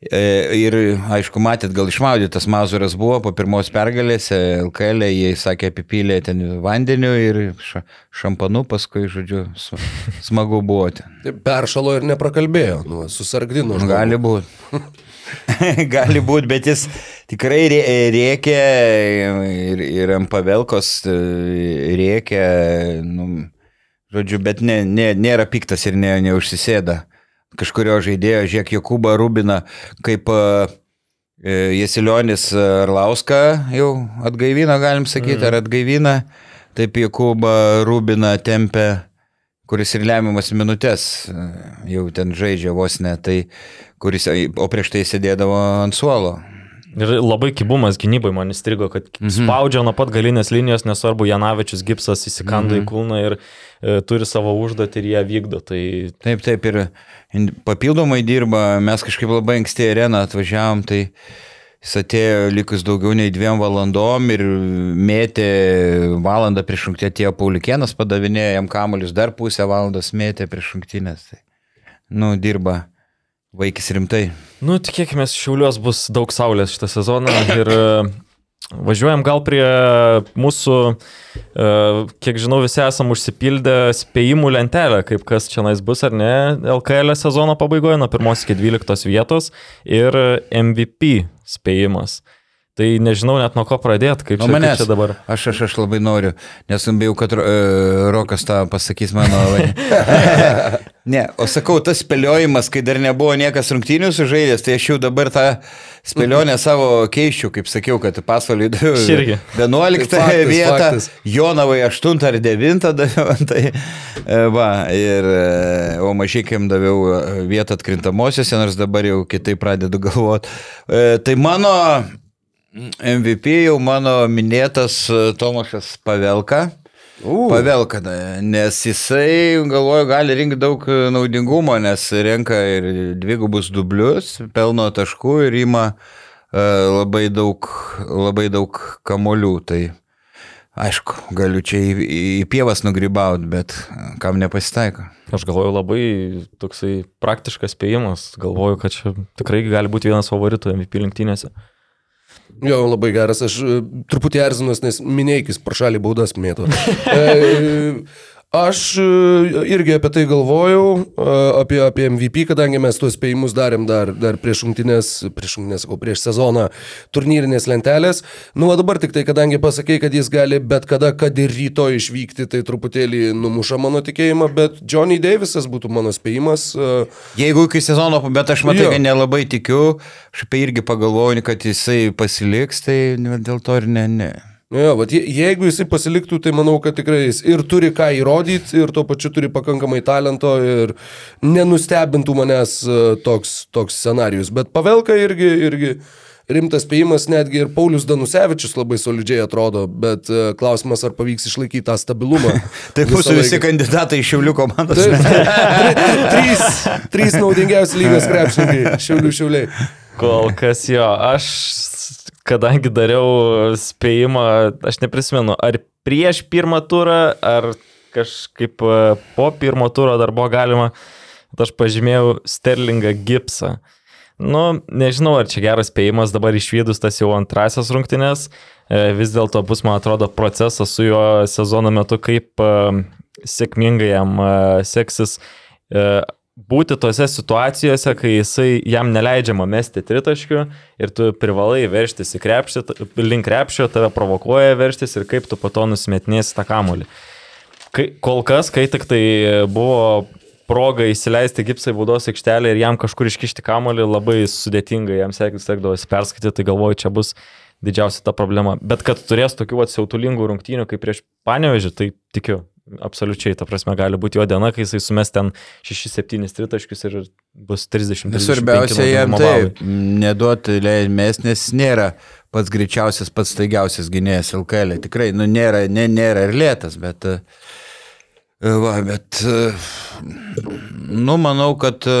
E, Ir, aišku, matėt, gal išmaudytas Mazuras buvo po pirmos pergalės, LKL, jie sakė, apipylė ten vandeniu ir ša, šampanu, paskui, žodžiu, su, smagu buvo ten. Peršalo ir neprakalbėjo, nu, susargdino. Gali būti. Gali būti, bet jis tikrai rė- rėkė ir, ir ant pavelkos e, rėkė, nu, žodžiu, bet ne, ne, nėra piktas ir ne, neužsisėda. Kažkurio žaidėjo, žiūrėk, Jokūbą Rubiną, kaip uh, Jesilionis Arlauską jau atgaivino, galim sakyti, ar atgaivina, taip Jokūbą Rubiną tempė kuris ir lemiamas minutės jau ten žaidžia vos ne, tai kuris, o prieš tai sėdėdavo ant suolo. Ir labai kibumas gynybai man įstrigo, kad mhm. spaudžia nuo pat galinės linijos, nesvarbu, Janavičius Gipsas įsikanda mhm. į kūną ir e, turi savo užduotį ir ją vykdo. Tai Taip, taip, ir papildomai dirba, mes kažkaip labai anksti į areną atvažiavom, tai jis atėjo likus daugiau nei dviem valandom ir mėtė valandą prieš rungtį atėjo Paulikienas, padavinėjo jam kamuolius, dar pusę valandos mėtė prieš rungtynės. Tai, nu, dirba vaikis rimtai. Nu, tikėkime, šiauliuos bus daug saulės šitą sezoną ir e, važiuojam gal prie mūsų, e, kiek žinau, visi esam užsipildę spėjimų lentelę, kaip kas čia nais bus ar ne LKL sezono pabaigoje, nuo 1 iki 12 vietos ir MVP spėjimas. Tai nežinau net nuo ko pradėti, kaip, čia, kaip manęs. čia dabar. Aš, aš, aš labai noriu, nes bijau, kad uh, Rokas tą pasakys mano. ne, o sakau, tas spėliojimas, kai dar nebuvo niekas rungtynių sužaidęs, tai aš jau dabar tą spėlionę savo keiščiau, kaip sakiau, kad irgi. 11 Tai faktas, vietą, faktas. Jonavai 8 ar 9 daviau, tai e, va, ir, e, o mažykiam daviau vietą atkrintamosiose, nors dabar jau kitaip pradedu galvoti. Tai mano MVP jau mano minėtas e, Tomašas Pavelka. U. Pavelka, nes jisai, galvoju, gali rinkti daug e, naudingumo, nes renka ir dvigubus dublius, pelno taškų ir ima e, labai daug, labai daug kamolių. Tai aišku, galiu čia į, į pievas nugrybauti, bet kam nepasitaiko. Aš galvoju labai toksai praktiškas spėjimas. Galvoju, kad čia tikrai gali būti vienas favoritų MVP lenktynėse. Jo, labai geras, aš e, truputį erzinas, nes minėjkis pro šalį baudas mėto. E, Aš e, irgi apie tai galvojau, e, apie, apie MVP, kadangi mes tuos spėjimus darėm dar, dar prieš šimtinės, prieš šimtinės, sakau, prieš sezoną turnyrinės lentelės. Nu, o dabar tik tai, kadangi pasakė, kad jis gali bet kada, kad ir rytoj išvykti, tai truputėlį numuša mano tikėjimą, bet Johnny Davisas būtų mano spėjimas. e, Jeigu iki sezono, bet aš matai, Jo. kad nelabai tikiu, aš apie irgi pagalvoju, kad jisai pasiliks, tai dėl to ir ne. ne. Jo, bet je- jeigu jisai pasiliktų, tai manau, kad tikrai jis ir turi ką įrodyti, ir tuo pačiu turi pakankamai talento ir nenustebintų manęs e, toks, toks scenarius. Bet Pavelka irgi, irgi rimtas spėjimas, netgi ir Paulius Danusevičius labai solidžiai atrodo, bet e, klausimas, ar pavyks išlaikyti tą stabilumą. Tai mūsų visi laiką. kandidatai iš Šiaulių komandos. Taip, tri- trys, trys naudingiausi lygos krepšininkai, šiaulių šiauliai. Kol kas jo, aš, kadangi dariau spėjimą, aš neprisimenu, ar prieš pirmą turą, ar kažkaip e, po pirmo turo dar buvo galima, aš pažymėjau Sterlingą Gipsą. Nu, nežinau, ar čia geras spėjimas dabar išvydus tas jau antrasias rungtynės. E, Vis dėlto bus, man atrodo, procesas su juo sezono metu, kaip e, sėkmingai jam seksis būti tose situacijose, kai jisai jam neleidžiama mesti tritaškių ir tu privalai verštis į krepšį, link krepšio, tave provokuoja verštis ir kaip tu po to nusimetinėsi tą kamolį. Kai, kol kas, kai tik tai buvo proga įsileisti gipsą į baudos aikštelę ir jam kažkur iškišti kamolį, labai sudėtingai jam sek- sekdavosi perskaityti, tai galvoju, čia bus didžiausia ta problema. Bet kad turės tokių atsiautulingų rungtynių kaip prieš Panevežį, tai tikiu. Absoliučiai, ta prasme, gali būti jo diena, kai jisai sumes ten 6-7 tritaškius ir bus 30. Svarbiausia jam taip, neduoti leidmės, nes nėra pats greičiausias, pats staigiausias gynėjas LKL. Tikrai, nu, nėra, ne, nėra ir lėtas, bet... e, Va, bet... e, Nu, manau, kad e,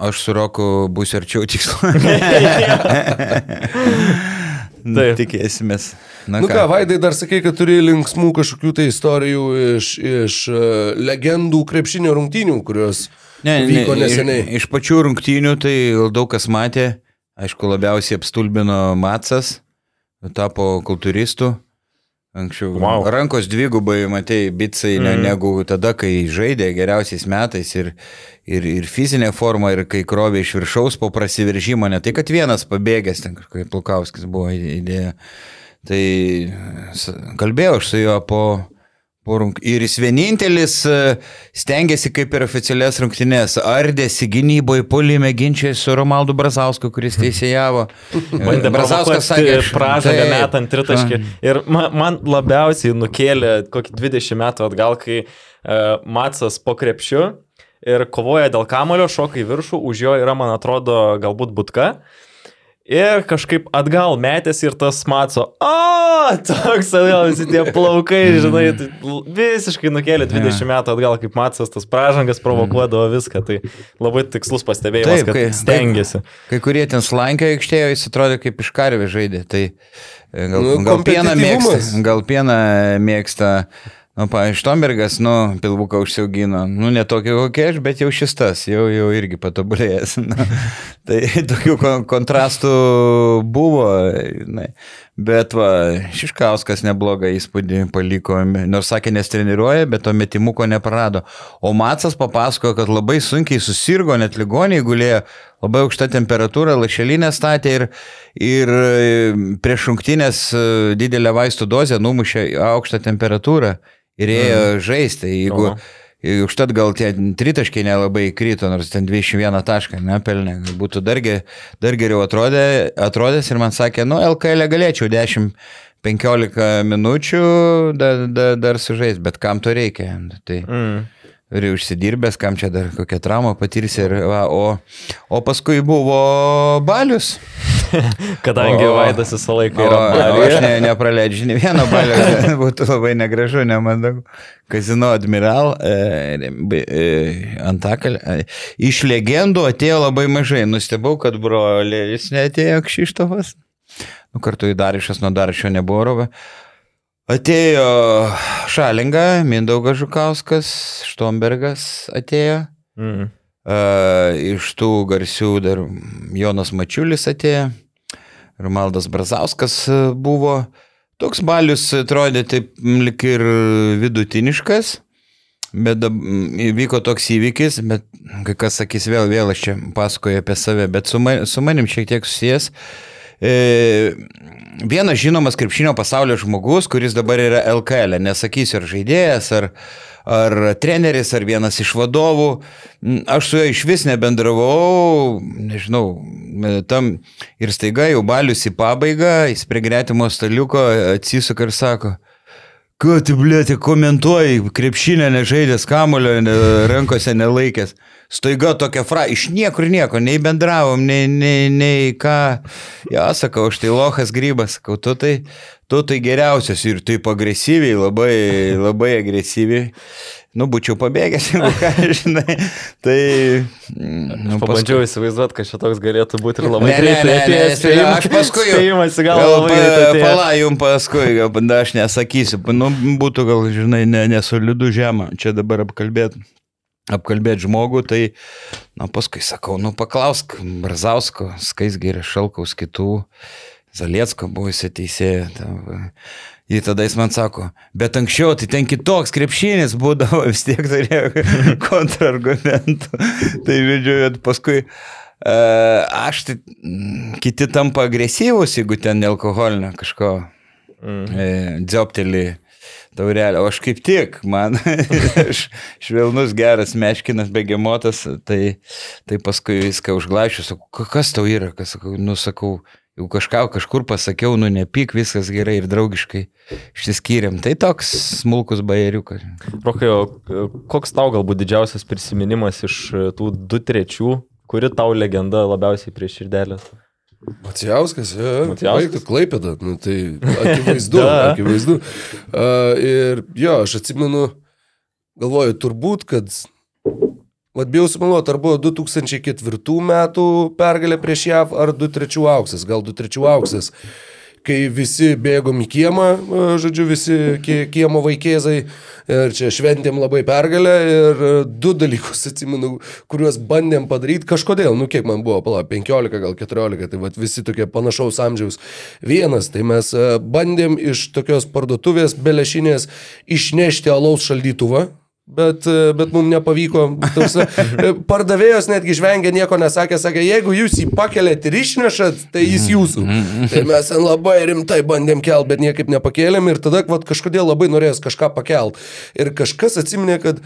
aš su Roku būsiu arčiau tikslo. Taip. Tikėsimės. Na, Nu ką, Vaidai, dar sakai, kad turi linksmų kažkokių tai istorijų iš, iš uh, legendų krepšinio rungtynių, kurios vyko neseniai. Iš, iš pačių rungtynių tai gal daug kas matė. Aišku, labiausiai apstulbino Matsas, tapo kultūristu. Anksčiau Wow. rankos dvigubai, matei, bitsai, mm. ne, negu tada, kai žaidė geriausiais metais ir, ir, ir fizinė forma, ir kai krovė iš viršaus po prasiveržimo, ne tai, kad vienas pabėgęs, ten kažkokia Plukauskis buvo idėja. Tai kalbėjau aš su juo po. Ir jis vienintelis e, stengiasi kaip ir oficialias rungtynės, ardėsi gynyboje, polime ginčiai su Romaldu Brazausku, kuris teisėjavo. Bandė Brazauskas sakė, pražangą Taip. metant tritaškį. Ir man, man labiausiai nukėlė kokį 20 metų atgal, kai uh, Matsas po krepšiu ir kovoja dėl kamulio, šoka į viršų, už jo yra, man atrodo, galbūt butka. Ir kažkaip atgal metėsi ir tas matso, o, toks atgal visi tie plaukai, žinai, tai visiškai nukėlė 20 metų atgal, kaip matsas tas pražangas provokuodavo viską. Tai labai tikslus pastebėjimas, Taip, kad kai- stengiasi. Kai kurie ten slankio aikštėje, jis atrodė kaip iš karvė žaidė. Tai e, gal, Nu, gal pieną mėgsta. Gal pieną mėgsta. Nu, pavyzdžiui, Štombergas, nu, pilvuką užsiaugino. Nu, ne tokį kokie aš, bet jau šis tas, jau, jau irgi patobulėjęs. Nu, tai tokių kon kontrastų buvo. Na, bet va, Šiškauskas neblogą įspūdį paliko, nors sakė, nestreniruoja, bet to metimuko neprarado. O Matsas papasakojo, kad labai sunkiai susirgo, net ligoniai gulėjo, labai aukšta temperatūra, lašelinė statė ir, ir e, prieš šimtinės didelę vaistų dozę numušė aukštą temperatūrą ir ėjo mm. žaisti. Jeigu, ir Užtat gal tie tritaškiai nelabai krito, nors ten 21 tašką nepelnė. Būtų dar, dar geriau atrodė, atrodęs ir man sakė, nu, LKL galėčiau 10-15 minučių dar, dar, dar sužais, bet kam to reikia. Tai Mm. ir užsidirbęs, kam čia dar kokią traumą patirsi. Ir, va, o, o paskui buvo balius. Kadangi O- Vaidas visą laiką O, yra o aš Baliuje. ne, nepraleidžiu nei vieno balio, būtų labai negražu, nemandagu. Kazino Admiral e, e, Antakalė. E, iš legendų atėjo labai mažai. Nustebau, kad brolis neatėjo Kšištofas. Nu, kartu į Darišas nuo Darišio nebuvo rovė. Atėjo Šalinga, Mindaugas Žukauskas, Štombergas atėjo. Mm. Uh, iš tų garsių dar Jonas Mačiulis atėjo, Romaldas Brazauskas buvo. Toks balius atrodė taip lik ir vidutiniškas, bet įvyko toks įvykis, bet kai kas sakys vėl, vėl aš čia pasakoju apie save, bet su, ma, su manim šiek tiek susijęs. E, vienas žinomas krepšinio pasaulio žmogus, kuris dabar yra LKL, nesakysiu ar žaidėjas, ar, ar treneris, ar vienas iš vadovų. Aš su juo iš vis nebendravau, nežinau, e, tam ir staiga jau balius į pabaigą, jis prie gretimo staliuko atsisuka ir sako, Ką tu, blėti, komentuoji, krepšinę nežaidęs, kamulio ne, rankose nelaikęs. Staiga tokia fra, iš niekur nieko, nei bendravom, nei, nei, nei ką. Ja, sakau, aš tai lohas grybas, sakau, tu tai, tu tai geriausias ir taip agresyviai, labai, labai agresyviai. Nu, būčiau pabėgęs, jeigu ką, žinai. Tai... mm, Nu, Pabandžiau įsivaizduoti, kad šitoks galėtų būti ir labai Ne, ne, greitai ne, atėjęs ne, spėjimas- aš paskui jau- Spėjimas Gal labai pa, pala, jum paskui, gal aš nesakysiu. Nu, būtų gal, žinai, ne, nesolidu žemą. Čia dabar apkalbėti. Apkalbėti žmogų, tai, na, paskui sakau, nu, paklausk Brazausko, Skaisgirė, Šalkaus, kitų, Zaliecko buvusi teisėja. va. Jį tada jis man sako, bet anksčiau tai ten kitoks krepšinis būdavo, vis tiek turėjo kontrargumentų. tai žodžiu, bet paskui e, aš tai, mm, kiti tampa agresyvus, jeigu ten nealkoholinio kažko Mm. e, dzioptelį taurelę. O aš kaip tik, man švelnus, geras, meškinas, begemotas, tai, tai paskui viską užglašiu, sakau, "Ka- kas tau yra, kas sakau, nu sakau, jau kažką kažkur pasakiau, nu nepyk, viskas gerai ir draugiškai išsiskyrėm. Tai toks smulkus bajeriukas. Rokai, o e, koks tau galbūt didžiausias prisiminimas iš e, tų du trečių, kuri tau legenda labiausiai prie širdelės? Macijauskas, ja, Macijauskas? Macijauskas. Klaipėda, nu, tai akivaizdu, akivaizdu. Uh, ir jo, aš atsimenu, galvoju, turbūt, kad, vad bijau sumeluoti, ar buvo 2004 metų pergalė prieš JAV, ar 2003 auksas, gal 2003 auksas, kai visi bėgom į kiemą, e, žodžiu, visi kie- kiemo vaikėzai. Ir čia šventėm labai pergalę ir du dalykus atsimenu, kuriuos bandėm padaryti kažkodėl, nu kiek man buvo, pala, 15 gal 14, tai vat, visi tokie panašaus amžiaus. Vienas, tai mes e, bandėm iš tokios parduotuvės belešinės išnešti alaus šaldytuvą. Bet, e, bet mums nepavyko. Tarsi, e, pardavėjos netgi žvengė, nieko nesakė, sakė, jeigu jūs jį pakelėt ir išnešat, tai jis jūsų. Tai mes ten labai rimtai bandėm kelt, bet niekaip nepakėlėm ir tada vat, kažkodėl labai norėjos kažką pakelt. Ir kažkas atsiminė, kad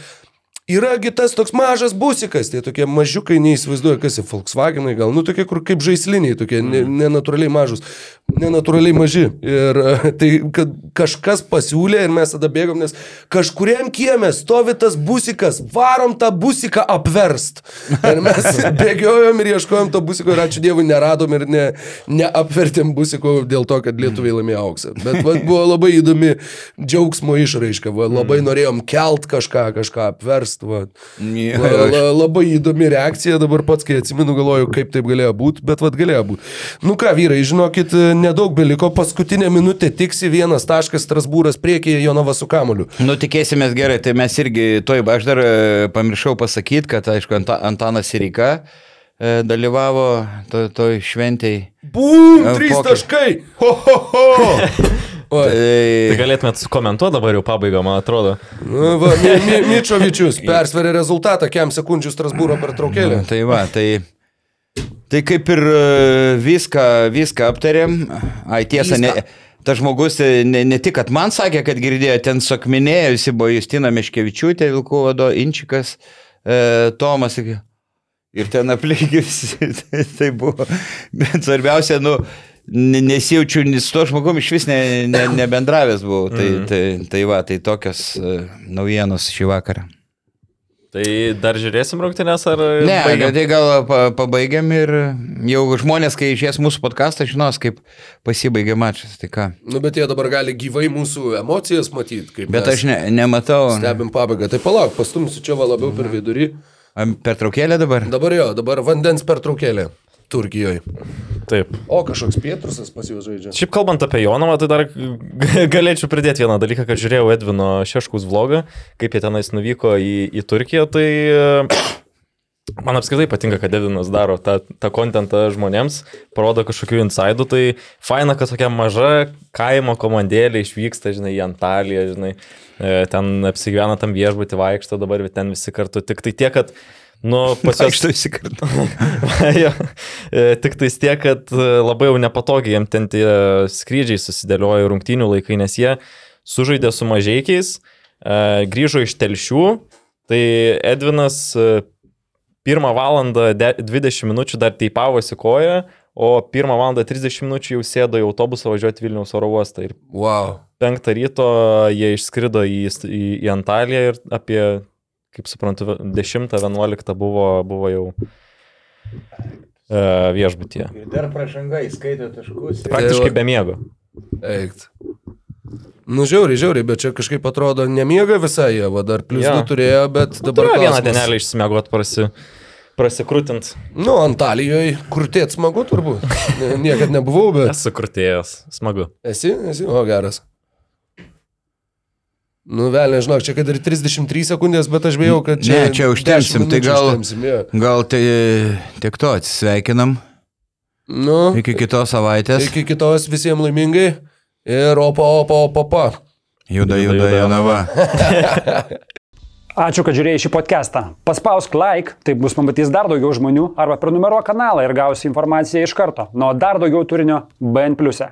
Yragi tas toks mažas busikas, tie tokie mažiukai, neįsivaizduoju, kas jie, Volkswagenai gal, nu tokie, kur kaip žaisliniai, tokie ne- nenatūraliai mažus, nenatūraliai maži. Ir e, tai, kad kažkas pasiūlė ir mes tada bėgom, nes kažkuriam kiemė stovi tas busikas, varom tą busiką apverst. Ir mes bėgiojom ir ieškojom to busiko ir ačiū Dievui neradom ir ne, neapvertėm busiko dėl to, kad lietuviai laimėjo auksą. Bet va, buvo labai įdomi džiaugsmo išraiška, va, labai norėjom kelt kažką, kažką apverst. Va. Jo, La, la, labai įdomi reakcija, dabar pats, kai atsimenu, galvoju, kaip taip galėjo būti, bet vad galėjo būti. Nu ką, vyrai, žinokit, nedaug beliko, paskutinė minutė tiksi vienas taškas Strasbūras priekyje Jonava su kamoliu. Nu, tikėsimės gerai, tai mes irgi, toj, aš dar e, pamiršau pasakyti, kad, aišku, Anta, Antanas Sirika e, dalyvavo toj, toj šventėjai. Bum, E, trys taškai. Ho, ho, ho. Oi. Tai Tai, galėtumėt komentuoti dabar jau pabaigą, man atrodo. Nu, va, Mi, Mičovičius persverė rezultatą, kiam sekundžių Strasbūro pertraukėlė. tai va, tai, tai kaip ir e, viską, viską aptarėm. Ai, tiesa, ne, tas žmogus e, ne, ne tik, kad man sakė, kad girdėjo, ten sakminėjo, visi buvo Justina Meškevičiūtė, Vilkų vado, Inčikas, e, Tomas. Ir ten aplink visi, tai, tai buvo. Bet svarbiausia, nu, nesijaučiu, nes to žmogum iš vis ne, ne, nebendravęs buvau. Tai, tai, tai va, tai tokios e, naujienos šį vakarą. Tai dar žiūrėsim rungtynės ar... Ne, baigiam? tai gal pa, pabaigiam ir jau žmonės, kai išės mūsų podcastą, žinos, kaip pasibaigė mačas. Tai ką. Nu, bet jie dabar gali gyvai mūsų emocijas matyti, kaip Bet aš ne, nematau. stebim pabaigą. Tai palauk, pastumsiu čia va labiau per vidurį. Am, Pertraukėlė dabar? Dabar jo, dabar vandens pertraukėlė Turkijoje. Taip. O kažkoks pietrusas pas juos žaidžia. Šiaip kalbant apie Jonavą, tai dar galėčiau pridėti vieną dalyką, kad žiūrėjau Edvino Šeškus vlogą, kaip jie tenais nuvyko į, į Turkiją, tai e, man apskritai patinka, kad Edvinas daro tą, tą kontentą žmonėms, parodo kažkokių insidų, tai faina, kad tokia maža kaimo komandėlė išvyksta, žinai, į Antaliją, žinai, e, ten apsigyvena tam viešbutį vaikšto dabar, ten visi kartu, tik tai tiek, kad Nu, pas juos Aš tai įsikartu. jo, e, tik tais tiek, kad e, labai jau nepatogiai jam ten tie skrydžiai susidėliojo rungtynių laikai, nes jie sužaidė su mažiekiais, e, grįžo iš telšių, tai Edvinas pirmą valandą de- 20 minučių dar teipavosi koją, o pirmą valandą 30 minučių jau sėdo į autobusą važiuoti Vilniaus oro uostą. Ir Wow. penktą ryto jie išskrido į, į, į Antaliją ir apie, kaip suprantu, 10-11 buvo, buvo jau e, viešbutyje. Ir dar pražanga įskaito taškus. Praktiškai va- be miego. Eikt. Nu, žiauriai, žiauriai, bet čia kažkaip atrodo nemiega visai jie, va dar plus Jo. du turėjo, bet dabar... Turėjo vieną dienelę išsimiegot prasi, prasikrūtint. Nu, Antalijoje, kur tėt smagu turbūt. Niekad nebuvau, bet... Esu krūtėjęs. Smagu. Esi, esi, o geras. Nu, vėl nežinau, čia kad ir 33 sekundės, bet aš bijau, kad čia... Ne, čia užtempsim, 10 tai gal- užtempsim, jo. Gal tai tiek to atsisveikinam. Nu, Iki kitos savaitės. iki kitos visiems laimingai. Ir opa, opa, opa, opa. Juda, Juda, juda, juda, Jonava. Ačiū, kad žiūrėjai šį podcastą. Paspausk like, taip bus pamatys dar daugiau žmonių, arba prenumeruok kanalą ir gausi informaciją iš karto. Nuo dar daugiau turinio BN ⁇. e.